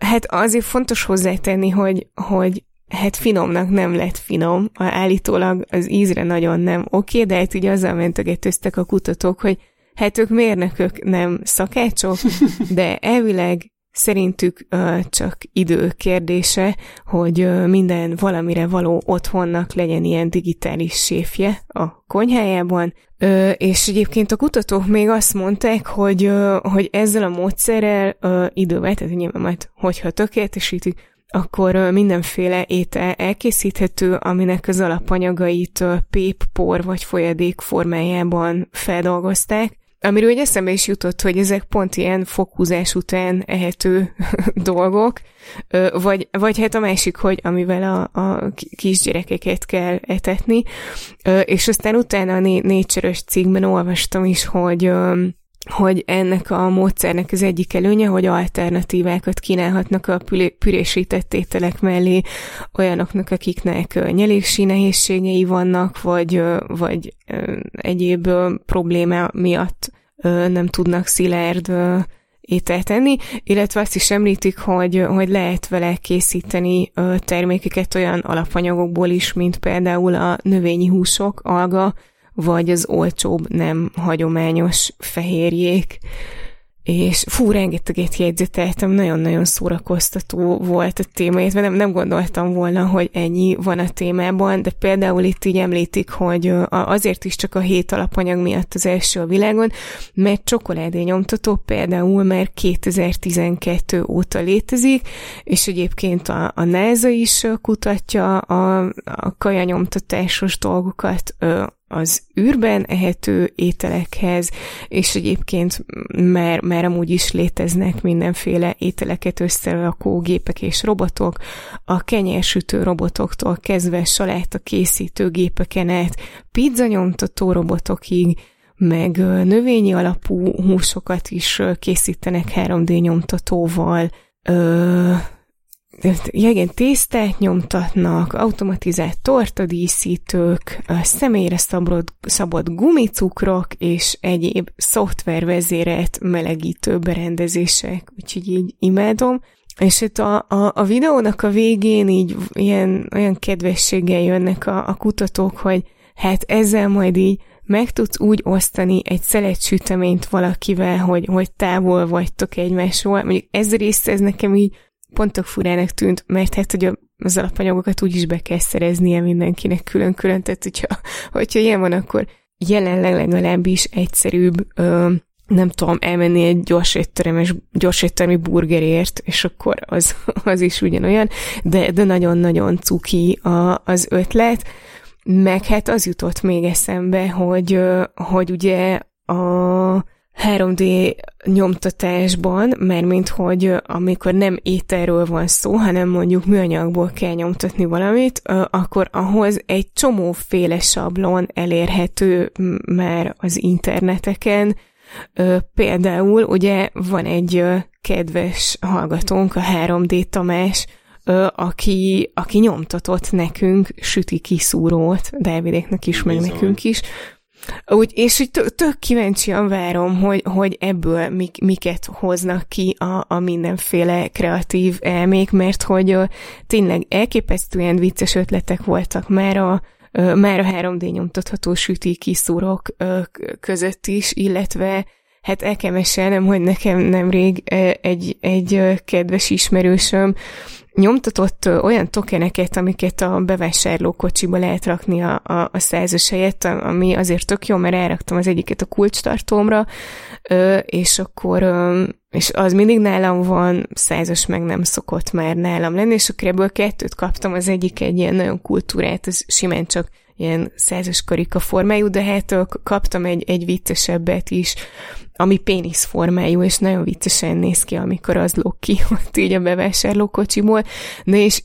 B: Hát azért fontos hozzátenni, hogy, hogy hát finomnak nem lett finom, állítólag az ízre nagyon nem oké, de hát ugye azzal mentegetőztek a kutatók, hogy hát ők mérnökök, nem szakácsok, de elvileg szerintük uh, csak idő kérdése, hogy uh, minden valamire való otthonnak legyen ilyen digitális séfje a konyhájában, uh, és egyébként a kutatók még azt mondták, hogy, hogy ezzel a módszerrel idővel, tehát nyilván majd hogyha tökéletesítik, akkor mindenféle étel elkészíthető, aminek az alapanyagait pép, por vagy folyadék formájában feldolgozták, Amiről egy eszembe is jutott, hogy ezek pont ilyen fokhúzás után ehető dolgok, vagy, vagy hát a másik, hogy amivel a, a kisgyerekeket kell etetni, és aztán utána a nature cikkben olvastam is, hogy hogy ennek a módszernek az egyik előnye, hogy alternatívákat kínálhatnak a pürésített ételek mellé olyanoknak, akiknek nyelési nehézségei vannak, vagy, vagy egyéb probléma miatt nem tudnak szilárd ételt tenni, illetve azt is említik, hogy, hogy lehet vele készíteni termékeket olyan alapanyagokból is, mint például a növényi húsok, alga, vagy az olcsóbb, nem hagyományos fehérjék. És fú, rengeteget jegyzeteltem, nagyon-nagyon szórakoztató volt a téma, illetve nem, nem gondoltam volna, hogy ennyi van a témában, de például itt így említik, hogy azért is csak a hét alapanyag miatt az első a világon, mert csokoládé nyomtató például már 2012 óta létezik, és egyébként a, a NASA is kutatja a, a kajanyomtatásos dolgokat, az űrben ehető ételekhez, és egyébként már, már amúgy is léteznek mindenféle ételeket összerakó gépek és robotok, a kenyérsütő robotoktól kezdve saláta készítő gépeken át, pizza nyomtató robotokig, meg növényi alapú húsokat is készítenek 3D nyomtatóval, ö, igen, tésztát nyomtatnak, automatizált tortadíszítők, személyre szabott, szabott gumicukrok és egyéb szoftvervezérelt melegítő berendezések, úgyhogy így imádom. és itt a, a, a videónak a végén így ilyen olyan kedvességgel jönnek a, a kutatók, hogy hát ezzel majd így meg tudsz úgy osztani egy szelet süteményt valakivel, hogy, hogy távol vagytok egymásról. Mondjuk ez a rész, ez nekem így pontok furának tűnt, mert hát, hogy az alapanyagokat úgy is be kell szereznie mindenkinek külön-külön, tehát hogyha, hogyha ilyen van, akkor jelenleg legalábbis egyszerűbb ö, nem tudom, elmenni egy gyors étteremes, gyors éttermi burgerért, és akkor az, az is ugyanolyan, de, de nagyon-nagyon cuki a, az ötlet, meg hát az jutott még eszembe, hogy, hogy ugye a 3D nyomtatásban, mert mint hogy amikor nem ételről van szó, hanem mondjuk műanyagból kell nyomtatni valamit, akkor ahhoz egy csomóféle sablon elérhető már az interneteken, Például ugye van egy kedves hallgatónk, a 3D Tamás, aki, aki nyomtatott nekünk süti kiszúrót, Dávidéknek is, Bizony. meg nekünk is. Úgy, és így tök, tök kíváncsian várom, hogy, hogy ebből mik, miket hoznak ki a, a mindenféle kreatív elmék, mert hogy tényleg elképesztően vicces ötletek voltak már a, már a 3D nyomtatható süti kiszúrok között is, illetve hát el kell mesélnem, hogy nekem nemrég egy, egy kedves ismerősöm nyomtatott olyan tokeneket, amiket a bevásárló kocsiba lehet rakni a, a, a százas helyett, ami azért tök jó, mert elraktam az egyiket a kulcstartómra, és akkor és az mindig nálam van, százas meg nem szokott már nálam lenni, és akkor ebből kettőt kaptam, az egyik egy ilyen nagyon kultúrát, az simán csak ilyen százas karika formájú, de hát kaptam egy, egy viccesebbet is, ami pénisz formájú, és nagyon viccesen néz ki, amikor az lók ki ott így a bevásárlókocsiból. Na és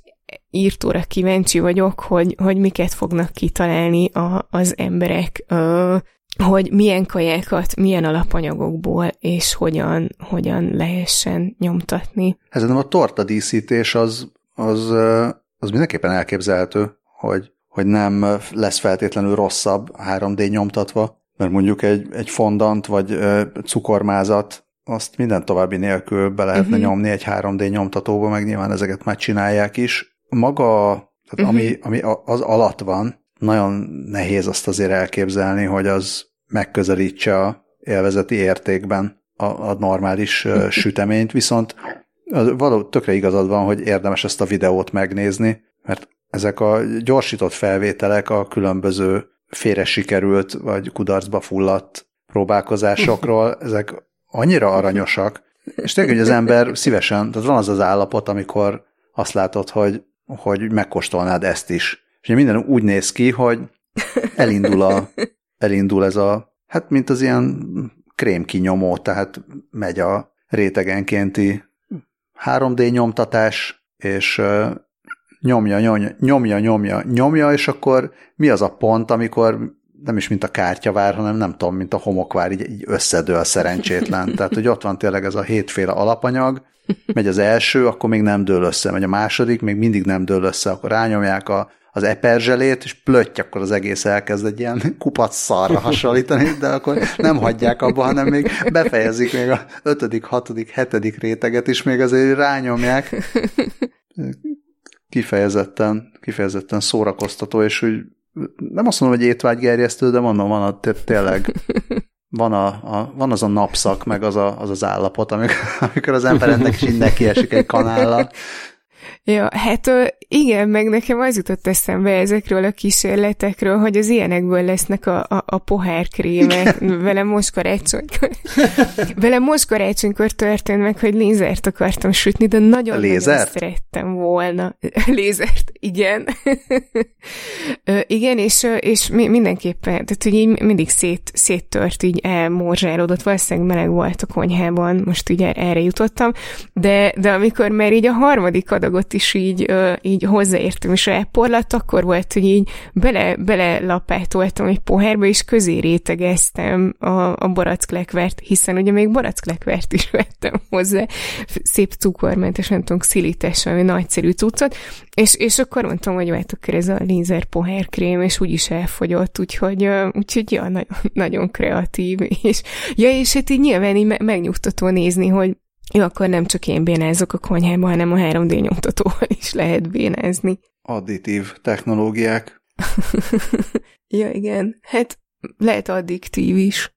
B: írtóra kíváncsi vagyok, hogy, hogy miket fognak kitalálni a, az emberek, ö, hogy milyen kajákat, milyen alapanyagokból, és hogyan, hogyan lehessen nyomtatni.
A: Ez nem a torta díszítés az, az, az mindenképpen elképzelhető, hogy, hogy nem lesz feltétlenül rosszabb 3D nyomtatva, mert mondjuk egy, egy fondant vagy cukormázat azt minden további nélkül be lehetne uh-huh. nyomni egy 3D nyomtatóba, meg nyilván ezeket már csinálják is. Maga, tehát uh-huh. ami, ami az alatt van, nagyon nehéz azt azért elképzelni, hogy az megközelítse a élvezeti értékben a, a normális süteményt, viszont az, való, tökre igazad van, hogy érdemes ezt a videót megnézni, mert ezek a gyorsított felvételek a különböző félre sikerült, vagy kudarcba fulladt próbálkozásokról, ezek annyira aranyosak, és tényleg, hogy az ember szívesen, tehát van az az állapot, amikor azt látod, hogy, hogy megkóstolnád ezt is. És minden úgy néz ki, hogy elindul, a, elindul ez a, hát mint az ilyen krémkinyomó, tehát megy a rétegenkénti 3D nyomtatás, és nyomja, nyomja, nyomja, nyomja, nyomja, és akkor mi az a pont, amikor nem is mint a kártyavár, hanem nem tudom, mint a homokvár, így, így összedől szerencsétlen. Tehát, hogy ott van tényleg ez a hétféle alapanyag, megy az első, akkor még nem dől össze, megy a második, még mindig nem dől össze, akkor rányomják a, az eperzselét, és plötty, akkor az egész elkezd egy ilyen kupac szarra hasonlítani, de akkor nem hagyják abba, hanem még befejezik még a ötödik, hatodik, hetedik réteget is, még azért rányomják kifejezetten, kifejezetten szórakoztató, és úgy nem azt mondom, hogy étvágygerjesztő, de mondom, van a, tényleg van, a, a, van az a napszak, meg az a, az, az állapot, amikor, amikor az embernek is így nekiesik egy kanállal,
B: Ja, hát igen, meg nekem az jutott eszembe ezekről a kísérletekről, hogy az ilyenekből lesznek a, a, a pohárkrémek. Velem most karácsonykor, velem most karácsonykor történt meg, hogy lézert akartam sütni, de nagyon, nagyon szerettem volna. Lézert, igen. igen, és, és mindenképpen, tehát hogy így mindig szét, széttört, így elmorzsálódott, valószínűleg meleg volt a konyhában, most ugye erre jutottam, de, de amikor már így a harmadik adagot is így, így hozzáértem, és elporlat, akkor volt, hogy így bele, bele lapátoltam egy pohárba, és közé rétegeztem a, a baracklekvert, hiszen ugye még baracklekvert is vettem hozzá, szép cukormentes, nem tudom, xilites, valami nagyszerű cuccot, és, és akkor mondtam, hogy hát akkor ez a lézer pohárkrém, és úgyis elfogyott, úgyhogy, úgyhogy ja, nagyon, nagyon kreatív, és ja, és hát így nyilván így megnyugtató nézni, hogy Jó, akkor nem csak én bénázok a konyhában, hanem a 3D nyomtatóval is lehet bénázni.
A: Additív technológiák.
B: ja, igen. Hát lehet addiktív is.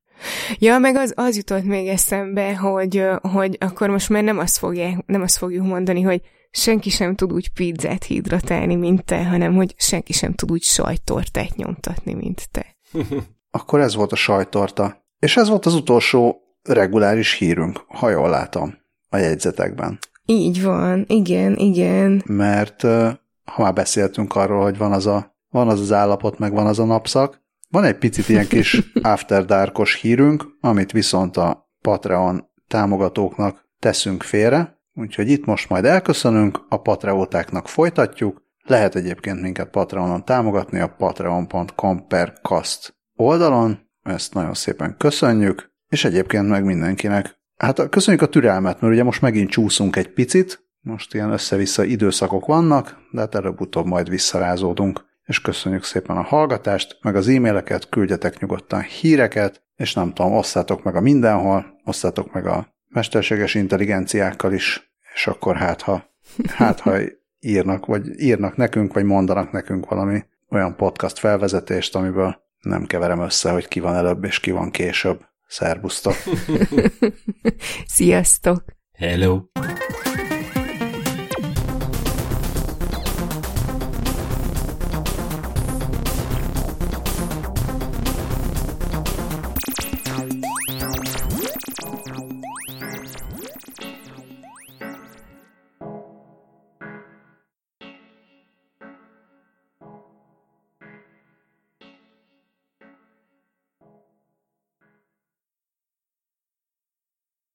B: Ja, meg az, az jutott még eszembe, hogy, hogy akkor most már nem azt, fogják, nem azt fogjuk mondani, hogy senki sem tud úgy pizzát hidratálni, mint te, hanem hogy senki sem tud úgy sajttortát nyomtatni, mint te.
A: akkor ez volt a sajtorta. És ez volt az utolsó reguláris hírünk, ha jól látom, a jegyzetekben.
B: Így van, igen, igen.
A: Mert ha már beszéltünk arról, hogy van az, a, van az az állapot, meg van az a napszak, van egy picit ilyen kis After Darkos hírünk, amit viszont a Patreon támogatóknak teszünk félre, úgyhogy itt most majd elköszönünk, a Patreótáknak folytatjuk, lehet egyébként minket Patreonon támogatni a patreon.com per oldalon, ezt nagyon szépen köszönjük, és egyébként meg mindenkinek. Hát köszönjük a türelmet, mert ugye most megint csúszunk egy picit, most ilyen össze-vissza időszakok vannak, de hát előbb-utóbb majd visszarázódunk. És köszönjük szépen a hallgatást, meg az e-maileket, küldjetek nyugodtan híreket, és nem tudom, osszátok meg a mindenhol, osszátok meg a mesterséges intelligenciákkal is, és akkor hát ha, hát ha írnak, vagy írnak nekünk, vagy mondanak nekünk valami olyan podcast felvezetést, amiből nem keverem össze, hogy ki van előbb és ki van később. Szerbusztok!
B: Sziasztok!
C: Hello!